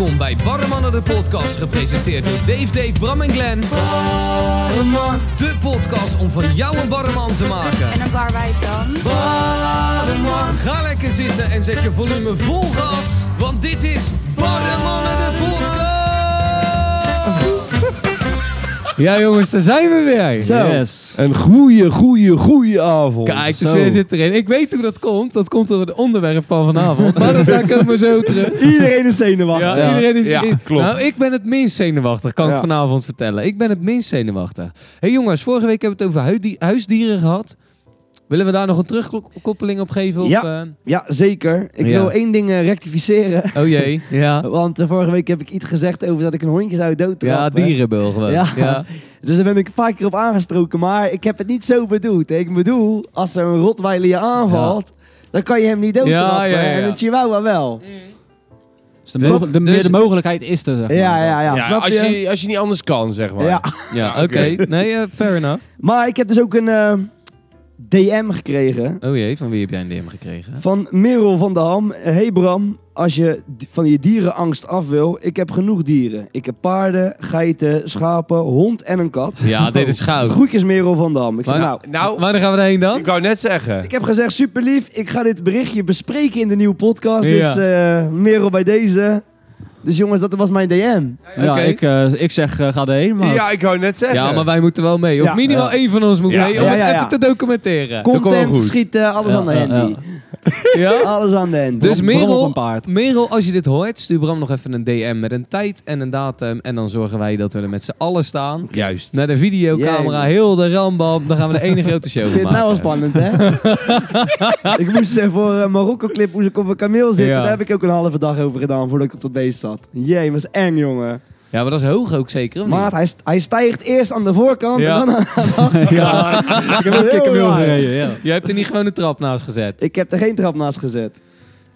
Welkom bij Barremannen de podcast, gepresenteerd door Dave, Dave, Bram en Glenn. Barreman. De podcast om van jou een barreman te maken. En een barwijf dan? Barreman. Ga lekker zitten en zet je volume vol gas, want dit is Barremannen de podcast. Ja jongens, daar zijn we weer. Zo. Yes. Een goeie, goeie, goeie avond. Kijk, de sfeer zit erin. Ik weet hoe dat komt. Dat komt door het onderwerp van vanavond. Maar dat ga ik ook maar zo terug. Iedereen is zenuwachtig. Ja, iedereen is Ja, klopt. Nou, ik ben het minst zenuwachtig, kan ik vanavond vertellen. Ik ben het minst zenuwachtig. Hé hey jongens, vorige week hebben we het over huisdieren gehad. Willen we daar nog een terugkoppeling op geven? Of, Ja. eh? Ja, zeker. Ik Ja. wil één ding eh, rectificeren. Oh jee, ja. Want eh, vorige week heb ik iets gezegd over dat ik een hondje zou doodtrappen. Ja, dierenbul gewoon. Ja. Ja. Dus daar ben ik een paar keer op aangesproken. Maar ik heb het niet zo bedoeld. Ik bedoel, als er een rotweiler je aanvalt, dan kan je hem niet doodtrappen. Ja, ja, ja. En een chihuahua wel. Dus de, de, Dus- meer de mogelijkheid is er. zeg maar. Ja, ja, ja. Ja, als je, als je niet anders kan, zeg maar. Ja. Ja, oké. Nee, fair enough. Maar ik heb dus ook een eh, DM gekregen. Oh jee, van wie heb jij een DM gekregen? Van Merel van der Ham. Hey Bram, als je van je dierenangst af wil, ik heb genoeg dieren. Ik heb paarden, geiten, schapen, hond en een kat. Ja, dit is goud. Groetjes Merel van der Ham. Ik zeg, nou, Nou, Waar gaan we heen dan? ik wou net zeggen. ik heb gezegd super lief. Ik ga dit berichtje bespreken in de nieuwe podcast. Ja. Dus eh, Merel bij deze. Dus jongens, dat was mijn DM. Ja, ik, eh, ik zeg, eh, ga erheen. Maar Ja, ik wou net zeggen. Ja, maar wij moeten wel mee. Of Ja. minimaal Ja. één van ons moet Ja. mee. Om Ja, het even te documenteren. Content schieten, alles Ja, aan de ja, handy. Ja? Alles aan de handy. Dus op Merel, een paard. Merel, als je dit hoort, stuur Bram nog even een DM met een tijd en een datum. En dan zorgen wij dat we er met z'n allen staan. Juist. Naar de videocamera, Jee. heel de rambam. Dan gaan we de ene grote show Ik vind het nou maken. wel spannend, hè? ik moest eh, voor een Marokko-clip moest ik op een kameel zitten. Ja. Daar heb ik ook een halve dag over gedaan voordat ik op dat beest zat. Jee, was eng, jongen. Ja, maar dat is hoog ook zeker? Maar hij, st- hij stijgt eerst aan de voorkant Ja. en dan aan de achterkant. Ja, ik heb ook kameel raar. gereden. Ja. Je hebt er niet gewoon een trap naast gezet. Ik heb er geen trap naast gezet.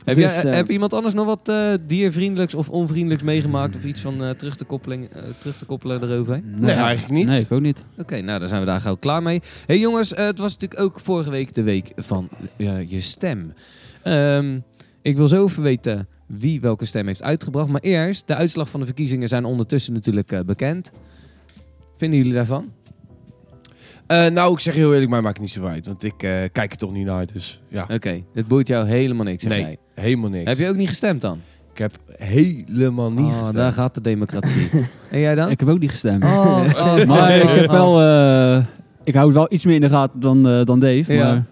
Heb, Dus, jij, eh, heb iemand anders nog wat eh, diervriendelijks of onvriendelijks meegemaakt? Of iets van eh, terug, te koppeling, eh, terug te koppelen erover? Nee, eigenlijk niet. Nee, ik ook niet. Oké, nou dan zijn we daar gauw klaar mee. hey, jongens, het was natuurlijk ook vorige week de week van eh, je stem. Ehm, ik wil zo even weten wie welke stem heeft uitgebracht. Maar eerst, de uitslag van de verkiezingen zijn ondertussen natuurlijk eh, bekend. Vinden jullie daarvan? Eh, nou, ik zeg heel eerlijk, mij maakt het niet zo uit. Want ik eh, kijk er toch niet naar, dus ja. Oké, dit boeit jou helemaal niks, zeg Nee, jij. helemaal niks. Heb je ook niet gestemd dan? Ik heb helemaal niet Oh, gestemd. daar gaat de democratie. en jij dan? Ik heb ook niet gestemd. Oh, oh, Maar oh, ik heb oh. wel... eh, ik hou het wel iets meer in de gaten dan, eh, dan Dave. Ja. Maar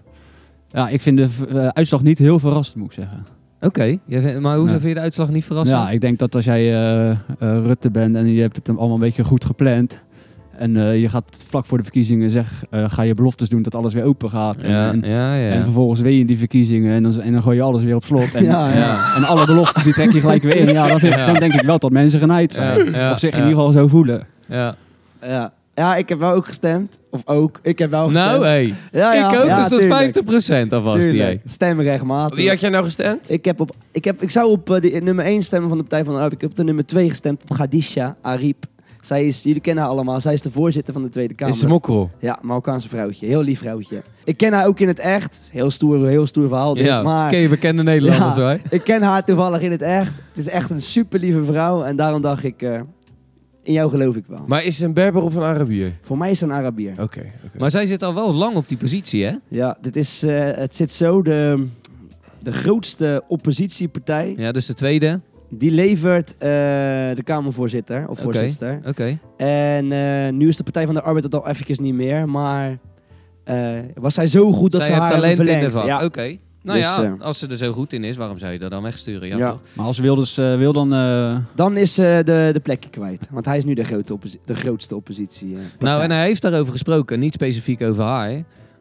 ja, ik vind de uitslag niet heel verrassend, moet ik zeggen. Oké, maar hoezo Ja. vind je de uitslag niet verrassend? Ja, ik denk dat als jij eh, eh, Rutte bent en je hebt het allemaal een beetje goed gepland... En eh, je gaat vlak voor de verkiezingen zeg, eh, ga je beloftes doen dat alles weer open gaat. En, ja, en, ja, ja. en vervolgens win je die verkiezingen en dan, en dan gooi je alles weer op slot. En, Ja, ja. en alle beloftes die trek je gelijk weer in. Ja, dan, vind ik- Ja. dan denk ik wel dat mensen genaaid zijn. Ja, ja, of zich in ja. ieder geval zo voelen. ja. Ja. ik heb wel ook gestemd. Of ook, ik heb wel gestemd. Nou, hey. ja, ja, ik ook, ja, dus dat is 50% alvast. Tuurlijk. jij. Stemrechtmatig. Wie had jij nou gestemd? Ik, heb op, ik, heb, ik zou op eh, de nummer 1 stemmen van de Partij van de Arbeid. Ik heb op de nummer 2 gestemd op Khadija Ariep. Zij is, jullie kennen haar allemaal, zij is de voorzitter van de Tweede Kamer. Is ze mokkel? Ja, Marokkaanse vrouwtje. Heel lief vrouwtje. Ik ken haar ook in het echt. Heel stoer, heel stoer verhaal. dit, Ja, maar ken je bekende Nederlanders Ja. hoor. ik ken haar toevallig in het echt. Het is echt een super lieve vrouw. En daarom dacht ik, eh, in jou geloof ik wel. Maar is ze een Berber of een Arabier? Voor mij is ze een Arabier. Oké, oké. Maar zij zit al wel lang op die positie, hè? Ja, dit is, eh, het zit zo. De, de grootste oppositiepartij, Ja, dus de tweede. die levert eh, de Kamervoorzitter of voorzitter. Oké. En eh, nu is de Partij van de Arbeid dat al eventjes niet meer. Maar eh, was zij zo goed dat Zij ze haar talent in de. Ja. Oké. Nou Dus, ja, eh, als ze er zo goed in is, waarom zou je dat dan wegsturen? Ja, Ja. toch? Maar als Wilders eh, wil, dan... eh, Dan is ze de, de plekje kwijt. Want hij is nu de, grote opposi- de grootste oppositie. Nou, en hij heeft daarover gesproken. Niet specifiek over haar.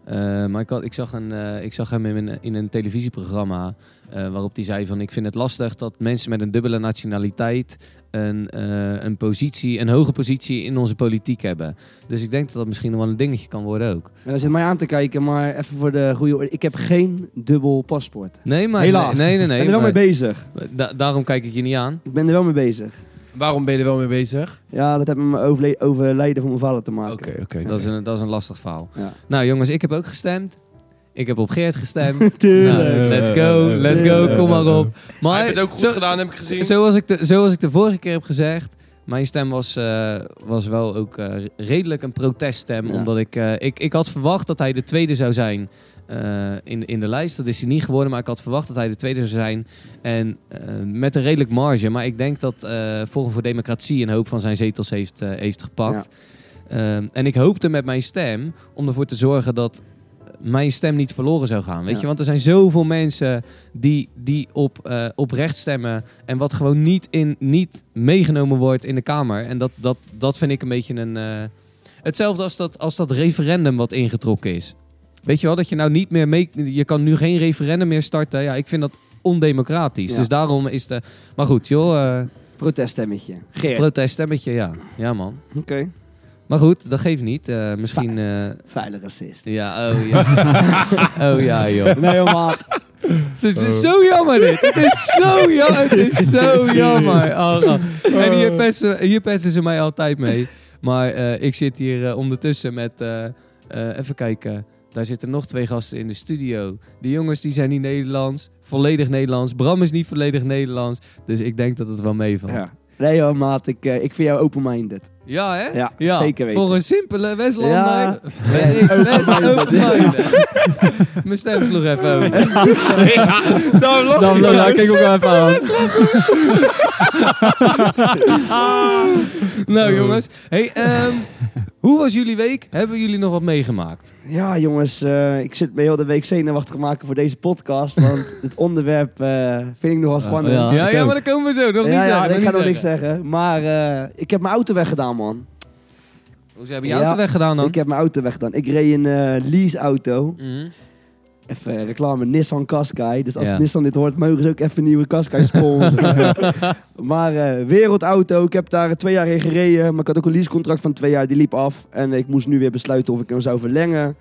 Eh, maar ik, had, ik, zag een, eh, ik zag hem in een, in een televisieprogramma eh, waarop hij zei van... Ik vind het lastig dat mensen met een dubbele nationaliteit een, eh, een positie, een hoge positie in onze politiek hebben. Dus ik denk dat dat misschien nog wel een dingetje kan worden ook. En dan zit mij aan te kijken, maar even voor de goede orde. Ik heb geen dubbel paspoort. Nee, maar... Helaas. Nee, nee, nee. ik ben er wel mee bezig. da- daarom kijk ik je niet aan. Ik ben er wel mee bezig. Waarom ben je er wel mee bezig? Ja, dat heeft met mijn overlijden van mijn vader te maken. Oké, oké. Dat is, een, dat is een lastig verhaal. Ja. Nou jongens, ik heb ook gestemd. Ik heb op Geert gestemd. Tuurlijk. Nou, let's go, let's go, kom maar op. Hij Maar heeft het ook goed zo- gedaan, heb ik gezien. Zoals ik, de, zoals ik de vorige keer heb gezegd, mijn stem was, eh, was wel ook eh, redelijk een proteststem. Ja. Omdat ik, eh, ik, ik had verwacht dat hij de tweede zou zijn in, in de lijst. Dat is hij niet geworden, maar ik had verwacht dat hij de tweede zou zijn. En met een redelijk marge. Maar ik denk dat Forum voor Democratie een hoop van zijn zetels heeft, heeft gepakt. Ehm, en ik hoopte met mijn stem om ervoor te zorgen dat mijn stem niet verloren zou gaan. Weet Ja. je, want er zijn zoveel mensen die, die op, eh oprecht stemmen en wat gewoon niet, in, niet meegenomen wordt in de Kamer. En dat, dat, dat vind ik een beetje een. eh, hetzelfde als dat, als dat referendum wat ingetrokken is. Weet je wel, dat je nou niet meer mee. Je kan nu geen referendum meer starten. Ja, ik vind dat ondemocratisch. Ja. Dus daarom is de. Maar goed, joh. eh Proteststemmetje. Geert. proteststemmetje, ja. Ja, man. Oké. Maar goed, dat geeft niet. Eh, misschien. eh, Veilig racist. ja, oh ja. oh ja, joh. Nee, joh, maat. Het is zo jammer dit. Het is zo jammer. Het is zo jammer. Oh, oh. En hier pesten, hier pesten ze mij altijd mee. Maar eh, ik zit hier ondertussen met... eh, eh, even kijken. Daar zitten nog twee gasten in de studio. Die jongens die zijn niet Nederlands. Volledig Nederlands. Bram is niet volledig Nederlands. Dus ik denk dat het wel meevalt. Ja. Nee joh, maat. Ik, eh, ik vind jou open-minded. Ja, hè? Ja, zeker weten. Voor een simpele Westlander Ja. ben ik Open-minded. Mijn stem sloeg even over. Dan ja, kijk ook wel even aan. Nou jongens, hey, ehm, hoe was jullie week? Hebben jullie nog wat meegemaakt? Ja, jongens. eh, ik zit me heel de week zenuwachtig maken voor deze podcast. Want het onderwerp eh, vind ik nogal spannend. ja. ja, ja, maar dan komen we zo. Nog Ja, niet ja, zeggen. ik ga nog niks zeggen. Maar eh, ik heb mijn auto weggedaan, man. Hoe ze hebben je Ja, auto weggedaan dan? Ik heb mijn auto weggedaan. Ik reed een leaseauto. Mhm. Even eh, reclame, Nissan Qashqai. Dus als Ja. Nissan dit hoort, mogen ze ook even een nieuwe Qashqai sponsoren. maar eh, wereldauto. Ik heb daar twee jaar in gereden. Maar ik had ook een leasecontract van twee jaar. Die liep af. En ik moest nu weer besluiten of ik hem zou verlengen.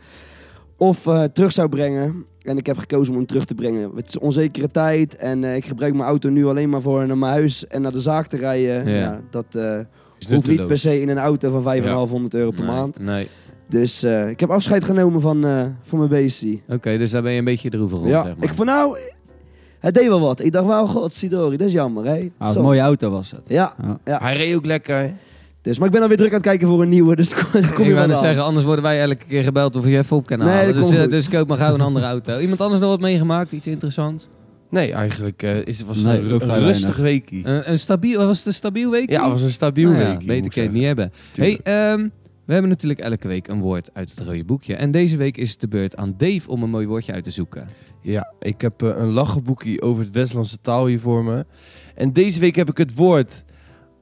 Of eh, terug zou brengen. En ik heb gekozen om hem terug te brengen. Het is onzekere tijd. En ik gebruik mijn auto nu alleen maar voor naar mijn huis en naar de zaak te rijden. Ja. Ja. dat hoeft niet per se in een auto van 5.500 euro per Nee, maand. Nee. Dus eh, ik heb afscheid genomen van, eh, van mijn beestie. Oké, dus daar ben je een beetje droevig om, Ja, zeg maar. ik vond nou... Het deed wel wat. Ik dacht wel, god, Sidori, dat is jammer, hè? Ah, Zo. een mooie auto was het. Ja, Hij reed ook lekker. dus, maar ik ben alweer druk aan het kijken voor een nieuwe, dus kom ik je wou wel aan. zeggen, anders worden wij elke keer gebeld of je even op kan Nee, halen. dat dus, komt goed. dus koop maar gauw een andere auto. Iemand anders nog wat meegemaakt? Iets interessants? Nee, eigenlijk eh, is het was Nee, een, rustig weekie. Een, een stabiel, was het een stabiel week? Ja, het was een stabiel Nou ja, weekie. beter kan je het niet hebben. Tuurlijk. Hey, ehm, we hebben natuurlijk elke week een woord uit het rode boekje. En deze week is het de beurt aan Dave om een mooi woordje uit te zoeken. Ja, ik heb eh, een lachenboekje over het Westlandse taal hier voor me. En deze week heb ik het woord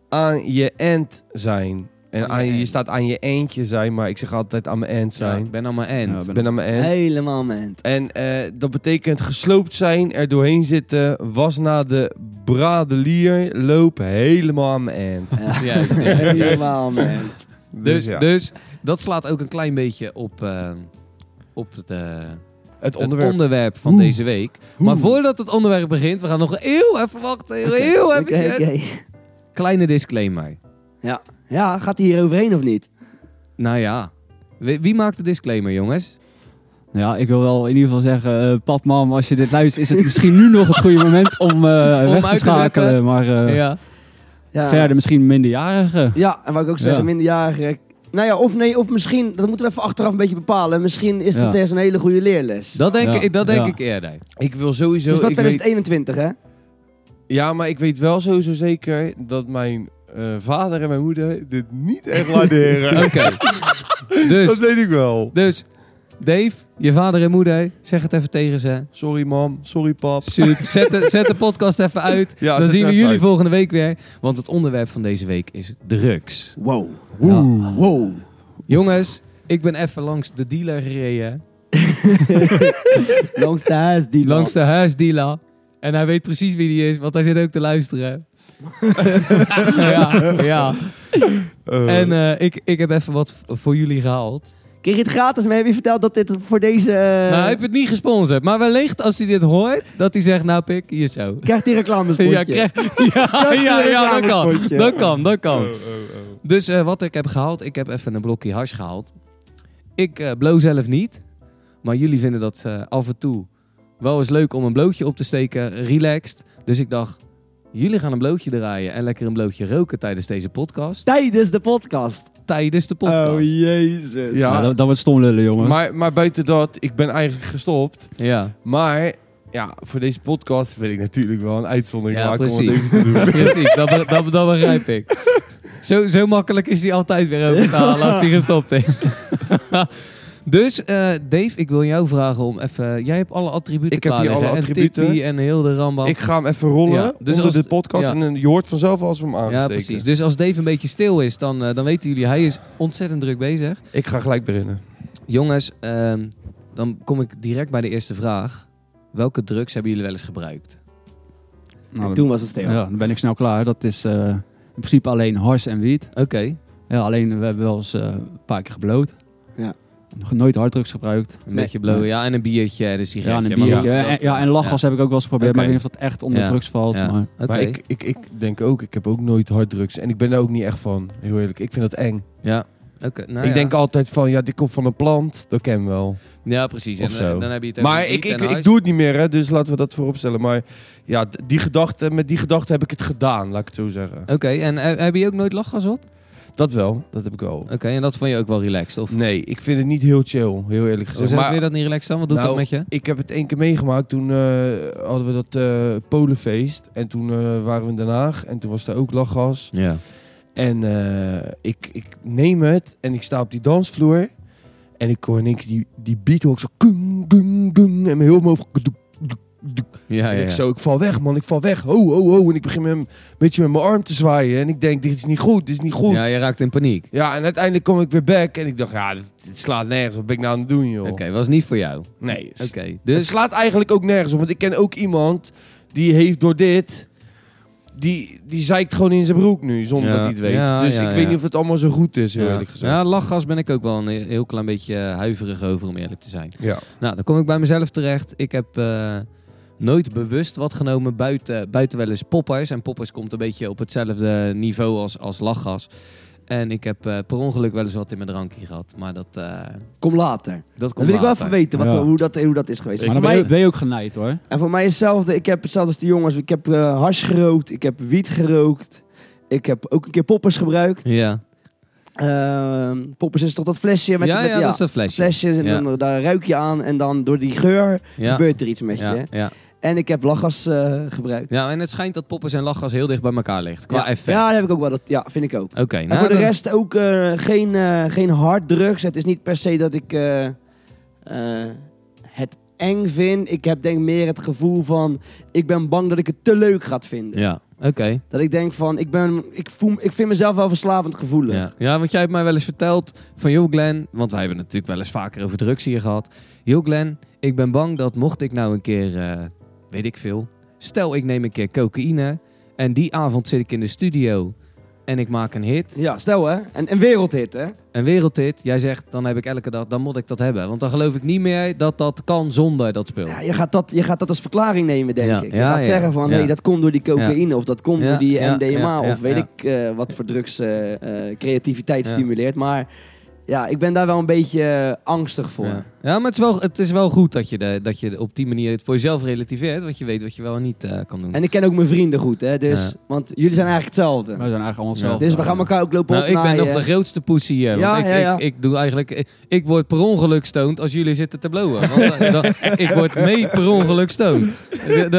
aan je end zijn. En Aan je aan je, je end. staat aan je eendje zijn, maar ik zeg altijd aan mijn end Ja, zijn. ik ben aan mijn end. Ja, ik ben aan mijn end. Helemaal ment. En eh, dat betekent gesloopt zijn, er doorheen zitten, was na de bradelier, loop helemaal aan mijn end. Ja. Juist, ja. helemaal ment. Dus, ja. dus dat slaat ook een klein beetje op, eh, op het, eh, het het onderwerp. van Oeh. deze week. Maar voordat het onderwerp begint, we gaan nog heel even wachten. Heel, heel Oké, even. Kleine disclaimer. Ja. ja, gaat hij hier overheen of niet? Nou ja, wie, wie maakt de disclaimer, jongens? Ja, ik wil wel in ieder geval zeggen, eh, pap, mam, als je dit luistert, is het misschien nu nog het goede moment om, eh, Om weg uit te te schakelen. maar eh, ja. Ja. verder misschien minderjarigen. Ja, en wat ik ook zeggen, Ja. minderjarigen. Nou ja, of nee, of misschien, dat moeten we even achteraf een beetje bepalen. Misschien is Ja. het echt een hele goede leerles. Dat denk, Ja, ik, dat denk ja. ik eerder. Ik wil sowieso... dus dat ik weet, 2021, hè? ja, maar ik weet wel sowieso zeker dat mijn eh, vader en mijn moeder dit niet echt waarderen. Oké. dus, dat weet ik wel. dus, Dave, je vader en moeder, zeg het even tegen ze. Sorry mam, sorry pap. Super. Zet de, zet de podcast even uit. Ja, Dan zien we jullie uit. volgende week weer. Want het onderwerp van deze week is drugs. Wow. Ja. Wow. Jongens, ik ben even langs de dealer gereden. Langs de huis, die Langs de huisdealer. En hij weet precies wie die is, want hij zit ook te luisteren. ja, ja. Eh, En eh, ik, ik heb even wat voor jullie gehaald. Kreeg je het gratis, maar heb je verteld dat dit voor deze... eh, nou, hij heeft het niet gesponsord. Maar wellicht als hij dit hoort, dat hij zegt, nou pik, hier zo. Krijgt die reclamespotje? Ja, krijg, ja, ja, ja, dat kan. Dat kan, dat kan. oh, oh, oh. Dus eh, wat ik heb gehaald, ik heb even een blokje hash gehaald. Ik eh blow zelf niet. Maar jullie vinden dat eh, af en toe wel eens leuk om een blootje op te steken, relaxed. Dus ik dacht, jullie gaan een blootje draaien en lekker een blootje roken tijdens deze podcast. Tijdens de podcast. Tijdens de podcast. Oh, jezus. Ja. Ja, dat, dat wordt stom lullen, jongens. Maar, maar buiten dat, ik ben eigenlijk gestopt. Ja, Maar ja, voor deze podcast wil ik natuurlijk wel een uitzondering Ja, maken om het precies. even te doen. precies. Dat, dat, dat begrijp ik. Zo, zo makkelijk is hij altijd weer over te halen als hij gestopt is. dus eh, Dave, ik wil jou vragen om even... Jij hebt alle attributen Ik heb hier klaar alle liggen, attributen. En heel de rambam. Ik ga hem even rollen Ja, dus dus als- onder de podcast. ja. En dan- je hoort vanzelf als we hem ja, aansteken. precies. Dus als Dave een beetje stil is, dan, eh, dan weten jullie... Hij is ontzettend druk bezig. Ik ga gelijk beginnen. Jongens, ehm, dan kom ik direct bij de eerste vraag. Welke drugs hebben jullie wel eens gebruikt? Nou, Toen was het stil. ja, dan ben ik snel klaar. Dat is eh, in principe alleen hars en wiet. Oké, Ja, alleen we hebben wel eens eh, een paar keer gebloot. Ja. Nog nooit harddrugs gebruikt. een Nee. beetje blowen. Ja, en een biertje en een Ja, sigaretje. en een biertje. En, ja, en lachgas heb ik ook wel eens geprobeerd. Maar ik weet niet of dat echt onder Ja. drugs valt. Ja. Maar. Maar ik, ik, ik denk ook, ik heb ook nooit harddrugs. En ik ben er ook niet echt van, heel eerlijk. Ik vind dat eng. Ja, oké. nou ik ja. denk altijd van, ja, dit komt van een plant. Dat ken ik wel. Ja, precies. En Of eh, zo. dan heb je het Maar ik, ik, ik doe het niet meer, hè, dus laten we dat voorop stellen. Maar ja, die gedachte, met die gedachte heb ik het gedaan, laat ik het zo zeggen. Oké, en eh, heb je ook nooit lachgas op? Dat wel, dat heb ik wel. Oké, en dat vond je ook wel relaxed? Of Nee, ik vind het niet heel chill, heel eerlijk gezegd. Hoezo Maar je dat niet relaxed dan? Wat doet Nou, dat met je? ik heb het één keer meegemaakt. Toen eh, hadden we dat eh, Polenfeest. En toen eh, waren we in Den Haag. En toen was er ook lachgas. Ja. En ik, ik neem het en ik sta op die dansvloer. En ik hoor in één keer die, die beat hoor ik zo... Gung, gung, gung, en mijn heel hoofd... Ja, en ja, ik ja. zo, ik val weg man, ik val weg. Ho, ho, ho. En ik begin met, een beetje met mijn arm te zwaaien. En ik denk, dit is niet goed, dit is niet goed. Ja, Ja, je raakt in paniek. en uiteindelijk kom ik weer back. En ik dacht, ja, dit, dit slaat nergens. Wat ben ik nou aan het doen, joh? Oké, was niet voor jou. Nee, Oké, Het dus... slaat eigenlijk ook nergens op. Want ik ken ook iemand die heeft door dit... Die, die zeikt gewoon in zijn broek nu, zonder Ja. dat hij het weet. Ja, dus ja, ik ja. weet niet of het allemaal zo goed is, ja. eerlijk gezegd. ja, lachgas ben ik ook wel een heel klein beetje eh, huiverig over, om eerlijk te zijn. Ja. Nou, dan kom ik bij mezelf terecht. Ik heb eh, nooit bewust wat genomen buiten, buiten wel eens poppers. En poppers komt een beetje op hetzelfde niveau als, als lachgas. En ik heb eh, per ongeluk wel eens wat in mijn drankje gehad. Maar dat, eh Kom later. dat komt wil ik wel even weten wat, Ja. hoe, dat, hoe dat is geweest. maar voor dan ben mij, je, ben je ook genaaid hoor. en voor mij is hetzelfde. Ik heb hetzelfde als de jongens. Ik heb eh hars gerookt. Ik heb wiet gerookt. Ik heb ook een keer poppers gebruikt. Ja, Ehm, poppers is toch dat flesje met, ja, met ja, dat is een flesje. flesjes. En Ja. dan, daar ruik je aan. En dan door die geur Ja. gebeurt er iets met Ja, je. En ik heb lachgas eh, gebruikt. ja, en het schijnt dat poppers en lachgas heel dicht bij elkaar ligt. Qua ja. effect. ja, dat heb ik ook wel. Dat, ja, vind ik ook. Oké, nou, voor de rest ook eh, geen, eh geen harddrugs. Het is niet per se dat ik het eng vind. Ik heb denk meer het gevoel van... Ik ben bang dat ik het te leuk gaat vinden. Ja, oké. Dat ik denk van... Ik, ben, ik, voel, ik vind mezelf wel verslavend gevoelig. Ja. ja, want jij hebt mij wel eens verteld van... Joh Glenn, want wij hebben natuurlijk wel eens vaker over drugs hier gehad. Joh Glenn, ik ben bang dat mocht ik nou een keer... weet ik veel... Stel, ik neem een keer cocaïne... En die avond zit ik in de studio... En ik maak een hit, Ja, stel hè. En een wereldhit hè. een wereldhit. Jij zegt, dan heb ik elke dag... Dan moet ik dat hebben. Want dan geloof ik niet meer dat dat kan zonder dat spul. Ja, je, gaat dat, je gaat dat als verklaring nemen, denk Ja, ik. Je ja, gaat ja. zeggen van, hey, dat komt door die cocaïne of dat komt door die MDMA of weet ik eh, wat voor drugs eh, eh, creativiteit stimuleert. Maar ja, ik ben daar wel een beetje angstig voor. Ja, maar het is, wel, het is wel goed dat je, de, dat je op die manier het voor jezelf relativeert. Want je weet wat je wel en niet eh, kan doen. En ik ken ook mijn vrienden goed, hè. Dus, Ja. Want jullie zijn eigenlijk hetzelfde. Wij zijn eigenlijk allemaal Ja. hetzelfde. Dus we gaan elkaar ook lopen Nou, ik ben nog de grootste pussy hier. want Ja, ik, ja, ja. Ik, ik doe eigenlijk... Ik, ik word per ongeluk stoned als jullie zitten te blowen. Want, eh, dan- ik word mee per ongeluk stoned.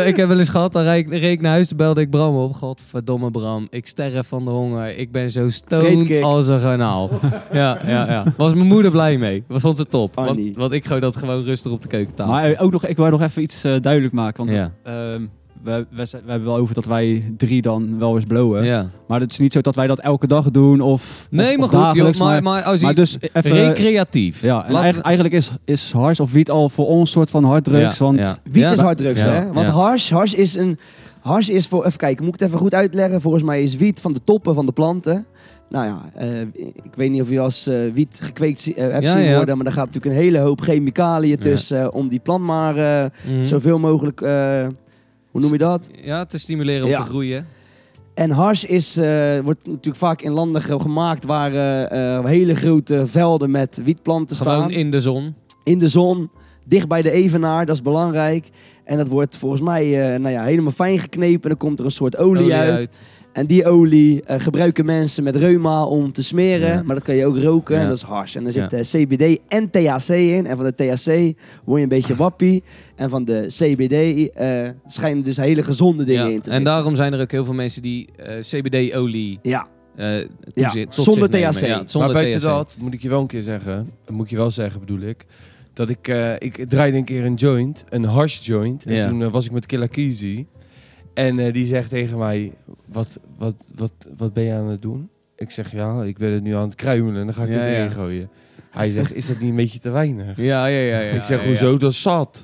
Ik heb wel eens gehad, dan reed ik, reed ik naar huis, belde ik Bram op. Godverdomme Bram, ik sterf van de honger. Ik ben zo stoned als een garnaal. ja, ja, ja. Was mijn moeder blij mee. Dat vond ze top. Want. Want ik gooi dat gewoon rustig op de keukentafel. Maar eh, ook nog, ik wil nog even iets eh, duidelijk maken. Want ja. ehm, we, we, we hebben wel over dat wij drie dan wel eens blowen. ja. Maar het is niet zo dat wij dat elke dag doen of Nee, of, maar of goed, joh, maar, maar als je maar dus even... recreatief. ja, en eigenlijk is, is hars of wiet al voor ons een soort van harddrugs. Ja, want ja. Wiet Ja. is harddrugs, Ja, hè? Want ja. hars, hars is een... Hars is voor... Even kijken, moet ik het even goed uitleggen? Volgens mij is wiet van de toppen van de planten. Nou ja, eh, ik weet niet of je als eh, wiet gekweekt eh, hebt Ja, zien ja. worden, maar er gaat natuurlijk een hele hoop chemicaliën tussen om die plant maar Mhm. zoveel mogelijk... hoe noem je dat? Ja, te stimuleren om te groeien. En hars is, wordt natuurlijk vaak in landen ge- gemaakt waar hele grote velden met wietplanten Gewoon staan. in de zon. in de zon. dicht bij de evenaar, dat is belangrijk. En dat wordt volgens mij nou ja, helemaal fijn geknepen. En dan komt er een soort olie, Olie uit. En die olie eh, gebruiken mensen met reuma om te smeren. Ja. Maar dat kan je ook roken. Ja. En dat is hars. En er zit Ja. eh, CBD en THC in. En van de THC word je een beetje wappie. En van de CBD eh, schijnen dus hele gezonde dingen Ja, in te En zitten. daarom zijn er ook heel veel mensen die eh, CBD-olie Ja, eh tot zonder. THC. Ja, maar zonder buiten THC. dat moet ik je wel een keer zeggen. Moet je wel zeggen, bedoel ik. Dat ik, eh, ik draaide een keer een joint, een hash joint. En Ja. toen was ik met Killa Kizzy. En eh, die zegt tegen mij, wat, wat, wat, wat ben je aan het doen? Ik zeg, ja, ik ben het nu aan het kruimelen. En dan ga ik Ja, het erin ja. gooien. Hij zegt, is dat niet een beetje te weinig? Ja, ja, ja. ja ik zeg, hoezo? Dat is zat.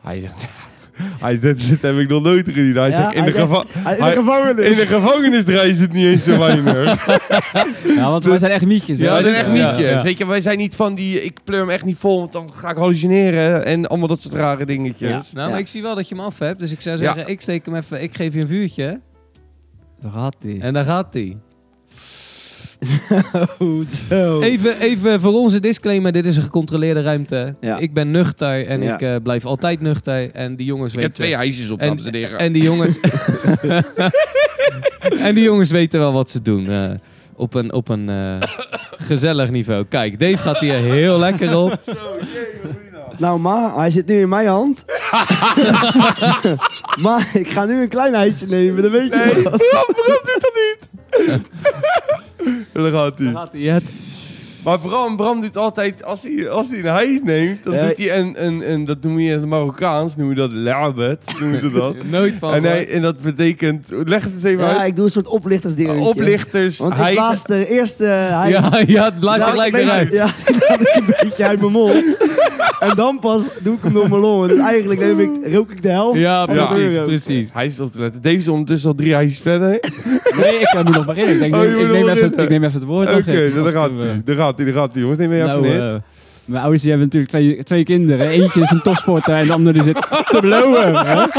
Hij zegt, hij zegt, dit heb ik nog nooit gedaan. Hij Ja, zegt, in hij de, in de gevangenis. in de gevangenis draaien ze het niet eens zo weinig. Ja, want wij zijn echt mietjes. hè? Ja, dat is echt is- mietjes. ja. Weet je, wij zijn niet van die, ik pleur hem echt niet vol, want dan ga ik hallucineren en allemaal dat soort rare dingetjes. Ja. Nou, maar ik zie wel dat je hem af hebt. Dus ik zou Ja. zeggen, ik steek hem even, ik geef je een vuurtje. Daar gaat hij. En daar gaat hij. Zo. Even, even voor onze disclaimer, dit is een gecontroleerde ruimte. Ja. Ik ben nuchter en Ja. ik eh, blijf altijd nuchter. En die jongens Ik heb weten... twee huisjes op, en, dames en heren. en die jongens... en die jongens weten wel wat ze doen. eh, op een, op een eh, gezellig niveau. Kijk, Dave gaat hier heel lekker op. Nou, ma, hij zit nu in mijn hand. maar ik ga nu een klein ijsje nemen, dat weet je Nee, Bram doet dat niet. Daar gaat hij. gaat hij. Maar Bram, Bram doet altijd, als hij, als hij een huis neemt, dan Ja. doet hij een, een, een, dat noemen we in het Marokkaans, noemen we dat labet, noemen ze dat. Nooit van. en, hij, en dat betekent, leg het eens even Ja, uit. ik doe een soort oplichtersdingetje. Oplichters, Want hij blaas de eerste hij ja, ja, het blaast er gelijk weer uit. Ja, ik een beetje uit mijn mond. En dan pas doe ik hem door mijn longen. Dus eigenlijk neem ik, rook ik de helft. Ja, precies, precies. Hij is op te letten. Dave is ondertussen al drie huisjes verder. Nee, ik moet nog maar in. Ik, denk, Oh, je ik, neem even, ik neem even het woord. Oké, Als gaat eh, Daar gaat daar gaat hij. Jongens, neem even Nou, eh, mijn ouders die hebben natuurlijk twee, twee kinderen. Eentje is een topsporter en de andere die zit te blowen. hè?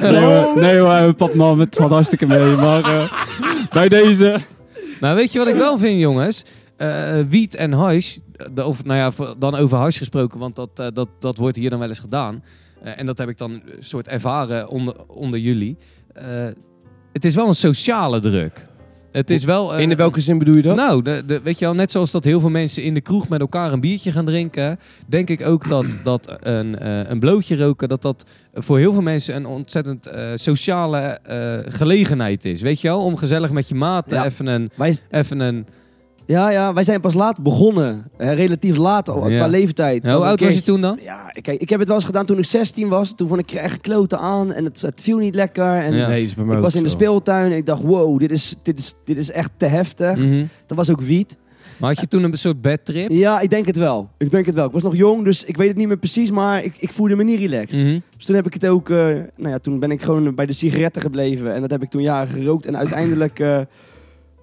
Nee hoor, nee hoor, pap nam het valt hartstikke mee. Maar eh, bij deze... Nou, weet je wat ik wel vind, jongens? Eh, wiet en hash, of nou ja, dan over hash gesproken, want dat, eh, dat, dat wordt hier dan wel eens gedaan. Eh, en dat heb ik dan een soort ervaren onder, onder jullie. Eh, het is wel een sociale druk. Het is wel... eh, In de welke zin bedoel je dat? Nou, de, de, weet je wel, net zoals dat heel veel mensen in de kroeg met elkaar een biertje gaan drinken, denk ik ook dat, dat een, eh, een blootje roken, dat dat voor heel veel mensen een ontzettend eh, sociale eh, gelegenheid is. Weet je wel, om gezellig met je Ja. even, een, Wij, even een... ja, ja, wij zijn pas laat begonnen. Eh, relatief laat al, Ja. qua leeftijd. Hoe oud was je toen dan? Ja, kijk, ik heb het wel eens gedaan toen ik 16 was. Toen vond ik er echt kloten aan en het, het viel niet lekker. En Ja. Nee, is bij mij ik ook was in de zo. speeltuin en ik dacht, wow, dit is, dit is, dit is echt te heftig. Mhm. Dat was ook wiet. Maar had je toen een soort bedtrip? Ja, ik denk het wel. Ik denk het wel. Ik was nog jong, dus ik weet het niet meer precies, maar ik, ik voelde me niet relaxed. Mhm. Dus toen heb ik het ook, eh, nou ja, toen ben ik gewoon bij de sigaretten gebleven. En dat heb ik toen jaren gerookt. En uiteindelijk, eh,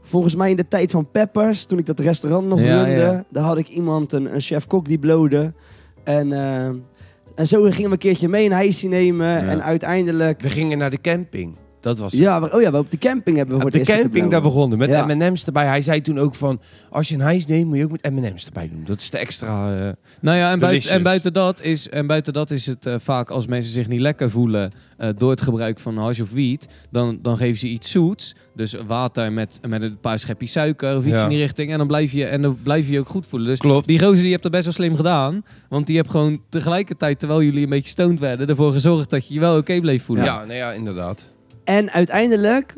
volgens mij in de tijd van Peppers, toen ik dat restaurant nog Ja, runde, ja. daar had ik iemand, een, een chef-kok die blode. En, eh, en zo gingen we een keertje mee een hijsje nemen. Ja. En uiteindelijk, We gingen naar de camping. Dat was ja, we- oh ja, we op de camping hebben we voor het de eerst camping daar begonnen met Ja. M&M's erbij. Hij zei toen ook van, als je een hijs neemt, moet je ook met M&M's erbij doen. Dat is de extra... eh, Nou ja, en, buiten, Delicious. en, buiten dat is, en buiten dat is het eh, vaak als mensen zich niet lekker voelen eh, door het gebruik van hash of wiet, dan, dan geven ze iets zoets. Dus water met, met een paar schepjes suiker of iets Ja. in die richting. En dan blijf je, en dan blijf je je ook goed voelen. Dus Klopt. die gozer die hebt dat best wel slim gedaan. Want die hebt gewoon tegelijkertijd, terwijl jullie een beetje stoned werden, ervoor gezorgd dat je je wel oké bleef voelen. ja, nou ja, inderdaad. En uiteindelijk,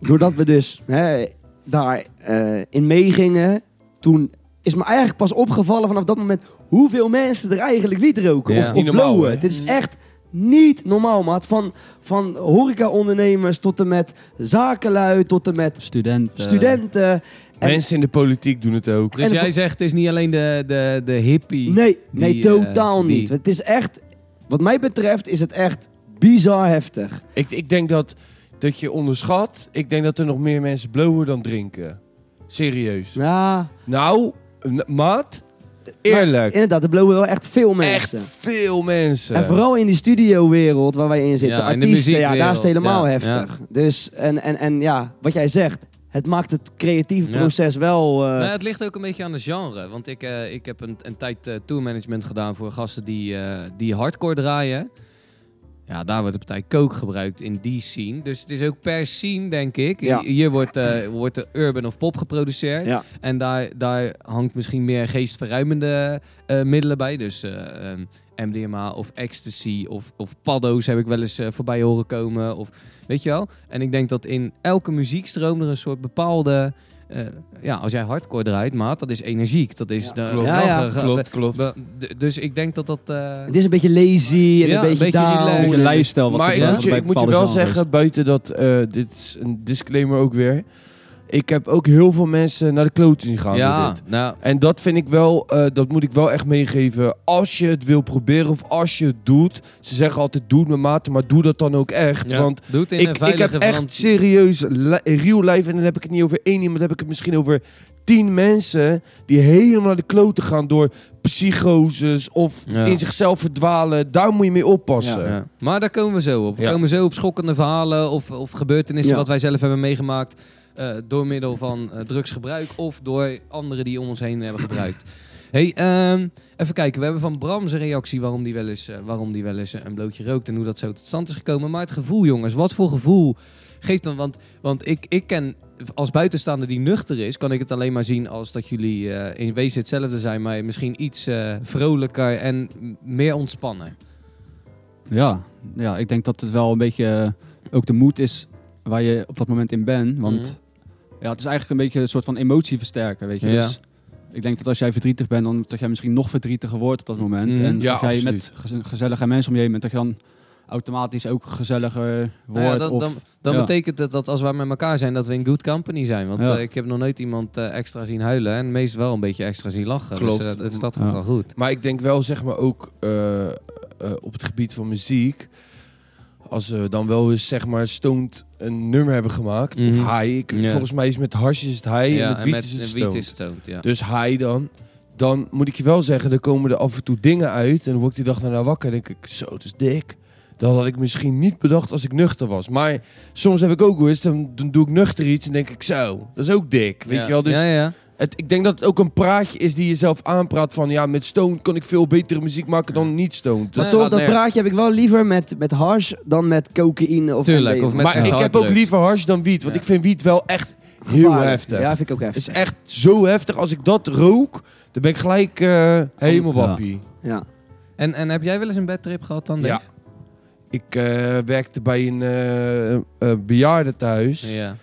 doordat we dus hè, daar eh, in meegingen, toen is me eigenlijk pas opgevallen vanaf dat moment hoeveel mensen er eigenlijk wiet roken Ja. of, of Niet normaal, blowen. hè? Dit is echt niet normaal, maat. Van, van horeca-ondernemers tot en met zakenlui, tot en met Studenten. studenten. En- Mensen in de politiek doen het ook. Dus En jij zegt, het is niet alleen de, de, de hippie. Nee, nee, die, eh, totaal niet. Het is echt, wat mij betreft, is het echt bizar heftig. Ik, ik denk dat, dat je onderschat. Ik denk dat er nog meer mensen blowen dan drinken. Serieus. Ja, Nou, n- maat, eerlijk. inderdaad, er blowen wel echt veel mensen. Echt veel mensen. En vooral in die studiowereld waar wij in zitten, Ja, in de artiesten, ja, daar is het helemaal ja, heftig. Dus, en, en, en ja, wat jij zegt, het maakt het creatieve Ja. proces wel... eh, Nou, het ligt ook een beetje aan de genre. Want ik, eh, ik heb een, een tijd eh, tourmanagement gedaan voor gasten die, eh, die hardcore draaien. Ja, daar wordt de partij coke gebruikt in die scene. Dus het is ook per scene, denk ik. Ja. Hier wordt, eh, wordt de urban of pop geproduceerd. ja. En daar, daar hangt misschien meer geestverruimende eh, middelen bij. Dus eh, ehm, MDMA of ecstasy of, of paddo's heb ik wel eens voorbij horen komen. Of, weet je wel? En ik denk dat in elke muziekstroom er een soort bepaalde... eh, ja, als jij hardcore draait, maat, dat is energiek. Dat is... Ja, de- klopt. Ja, Klopt, klopt. Dus ik denk dat dat... eh, Het is een beetje lazy en Ja, een beetje, een beetje down. relaxed. Een lifestyle. Wat maar ik, moet je, ik moet je wel zeggen, buiten dat, eh, dit is een disclaimer ook weer. Ik heb ook heel veel mensen naar de kloten zien gaan door ja, dit. nou... En dat vind ik wel, eh, dat moet ik wel echt meegeven. Als je het wil proberen of als je het doet. Ze zeggen altijd doe het met mate, maar doe dat dan ook echt. ja, Want doe het in een ik, ik heb echt serieus real life. En dan heb ik het niet over één iemand, dan heb ik het misschien over tien mensen. Die helemaal naar de kloten gaan door psychoses of Ja. in zichzelf verdwalen. Daar moet je mee oppassen. Ja. Maar daar komen we zo op. We komen zo op schokkende verhalen of, of gebeurtenissen wat wij zelf hebben meegemaakt. Eh, door middel van eh, drugsgebruik of door anderen die om ons heen hebben gebruikt. Hey, ehm, even kijken. We hebben van Bram zijn reactie waarom die wel eens, eh, waarom die wel eens een blootje rookt en hoe dat zo tot stand is gekomen. Maar het gevoel, jongens, wat voor gevoel geeft dan? Want, want ik, ik ken als buitenstaander die nuchter is, kan ik het alleen maar zien als dat jullie in wezen hetzelfde zijn, maar misschien iets vrolijker en meer ontspannen. Ja, ja, ik denk dat het wel een beetje ook de moed is waar je op dat moment in bent. Want Mhm. ja, het is eigenlijk een beetje een soort van emotie versterken, weet je. Ja. Dus ik denk dat als jij verdrietig bent, dan dat jij misschien nog verdrietiger wordt op dat moment. Mhm. En Ja, als jij absoluut. met gez- gezellige mensen om je heen bent, dat je dan automatisch ook gezelliger wordt. Nou ja, dan, of, dan, dan ja. betekent het dat als wij met elkaar zijn, dat we in good company zijn. Want Ja. eh, ik heb nog nooit iemand eh, extra zien huilen en meest wel een beetje extra zien lachen. Klopt. Dus, eh, dus dat Ja. gaat wel goed. Maar ik denk wel, zeg maar, ook op het gebied van muziek. Als we dan wel eens, zeg maar, stoned een nummer hebben gemaakt. Mhm. Of high. Ik, Ja. Volgens mij is met harsjes is het high en met wiet is het stoned. is ja. Dus high dan. Dan moet ik je wel zeggen, er komen er af en toe dingen uit. En dan word ik die dag daarna wakker en denk ik, zo, het is dik. Dat had ik misschien niet bedacht als ik nuchter was. Maar soms heb ik ook wel eens, dan, doe ik nuchter iets en denk ik, zo, dat is ook dik. Weet ja. je wel? Dus Ja, ja. Het, ik denk dat het ook een praatje is die je zelf aanpraat van... ja, met Stone kan ik veel betere muziek maken dan niet Stone. Dat, Nee, dat praatje heb ik wel liever met, met hars dan met cocaïne of Tuurlijk, of met- maar Ja. ik heb ook liever hars dan wiet. Want Ja. ik vind wiet wel echt heel Gevaarlijk. heftig. Ja, vind ik ook Het heftig. is echt zo heftig. Als ik dat rook, dan ben ik gelijk eh, helemaal Ja. wappie. Ja. En, en heb jij wel eens een bedtrip gehad dan, Ja. Dave? Ik eh, werkte bij een eh eh, bejaardentehuis. Ja.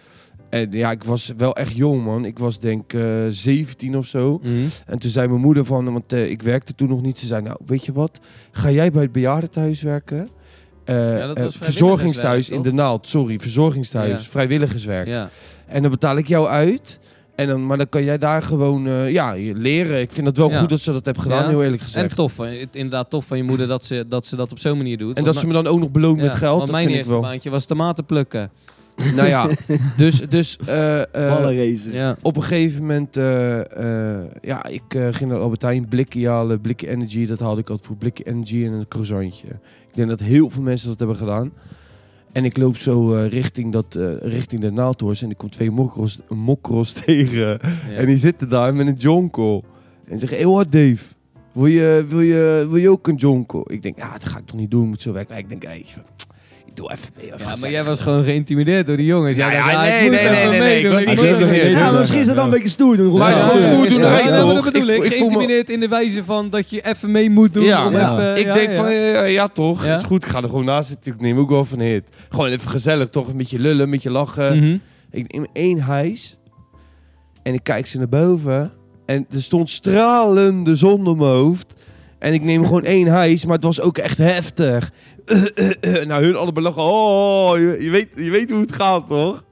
En ja, ik was wel echt jong, man. Ik was denk eh 17 of zo. Mhm. En toen zei mijn moeder van, want eh, ik werkte toen nog niet. Ze zei, nou, weet je wat? Ga jij bij het bejaardentehuis werken? Ja, dat was verzorgingstehuis in de Naald. Sorry, verzorgingstehuis. Ja. Vrijwilligerswerk. ja. En dan betaal ik jou uit. En dan, maar dan kan jij daar gewoon ja, leren. Ik vind het wel Ja. goed dat ze dat hebben gedaan, Ja. heel eerlijk En gezegd. tof, van, het- inderdaad tof van je moeder dat ze dat, ze dat op zo'n manier doet. En dat ze me dan ook nog beloont ja, met geld, want dat mijn vind ik wel. baantje was tomaten plukken. Nou ja, dus, dus eh, eh, Ballenracer. Ja. op een gegeven moment, eh, eh, ja, ik eh, ging naar Albert Heijn, blikje halen, blikje energy, dat haalde ik altijd voor blikje energy en een croissantje. Ik denk dat heel veel mensen dat hebben gedaan. En ik loop zo eh, richting, dat, eh, richting de naaldhorst en ik kom twee mokros, mokros tegen. Ja. En die zitten daar met een jonko. En zeggen, heel wat Dave, wil je, wil, je, wil je ook een jonko? Ik denk, ja, dat ga ik toch niet doen, ik moet zo werken. Ik denk, hey, doe even mee. even Ja, maar jij was gewoon geïntimideerd door die jongens. Ja, Jij ja, nee, nee, nee, nee. Ja, misschien is dat dan een beetje stoer doen. Maar het gewoon stoer doen dat bedoel Ik- Geïntimideerd in de wijze van dat je even mee moet doen. Ik denk van, ja, ja toch, Ja. is goed. Ik ga er gewoon naast zitten. Ik neem ook wel van hit. Gewoon even gezellig, toch? Een beetje lullen, een beetje lachen. Mhm. Ik neem één hijs. En ik kijk ze naar boven. En er stond stralende zon op mijn hoofd. En ik neem gewoon één hijs, maar het was ook echt heftig. Nou, hun allebei lachen. Oh, je, je weet, je weet hoe het gaat, toch?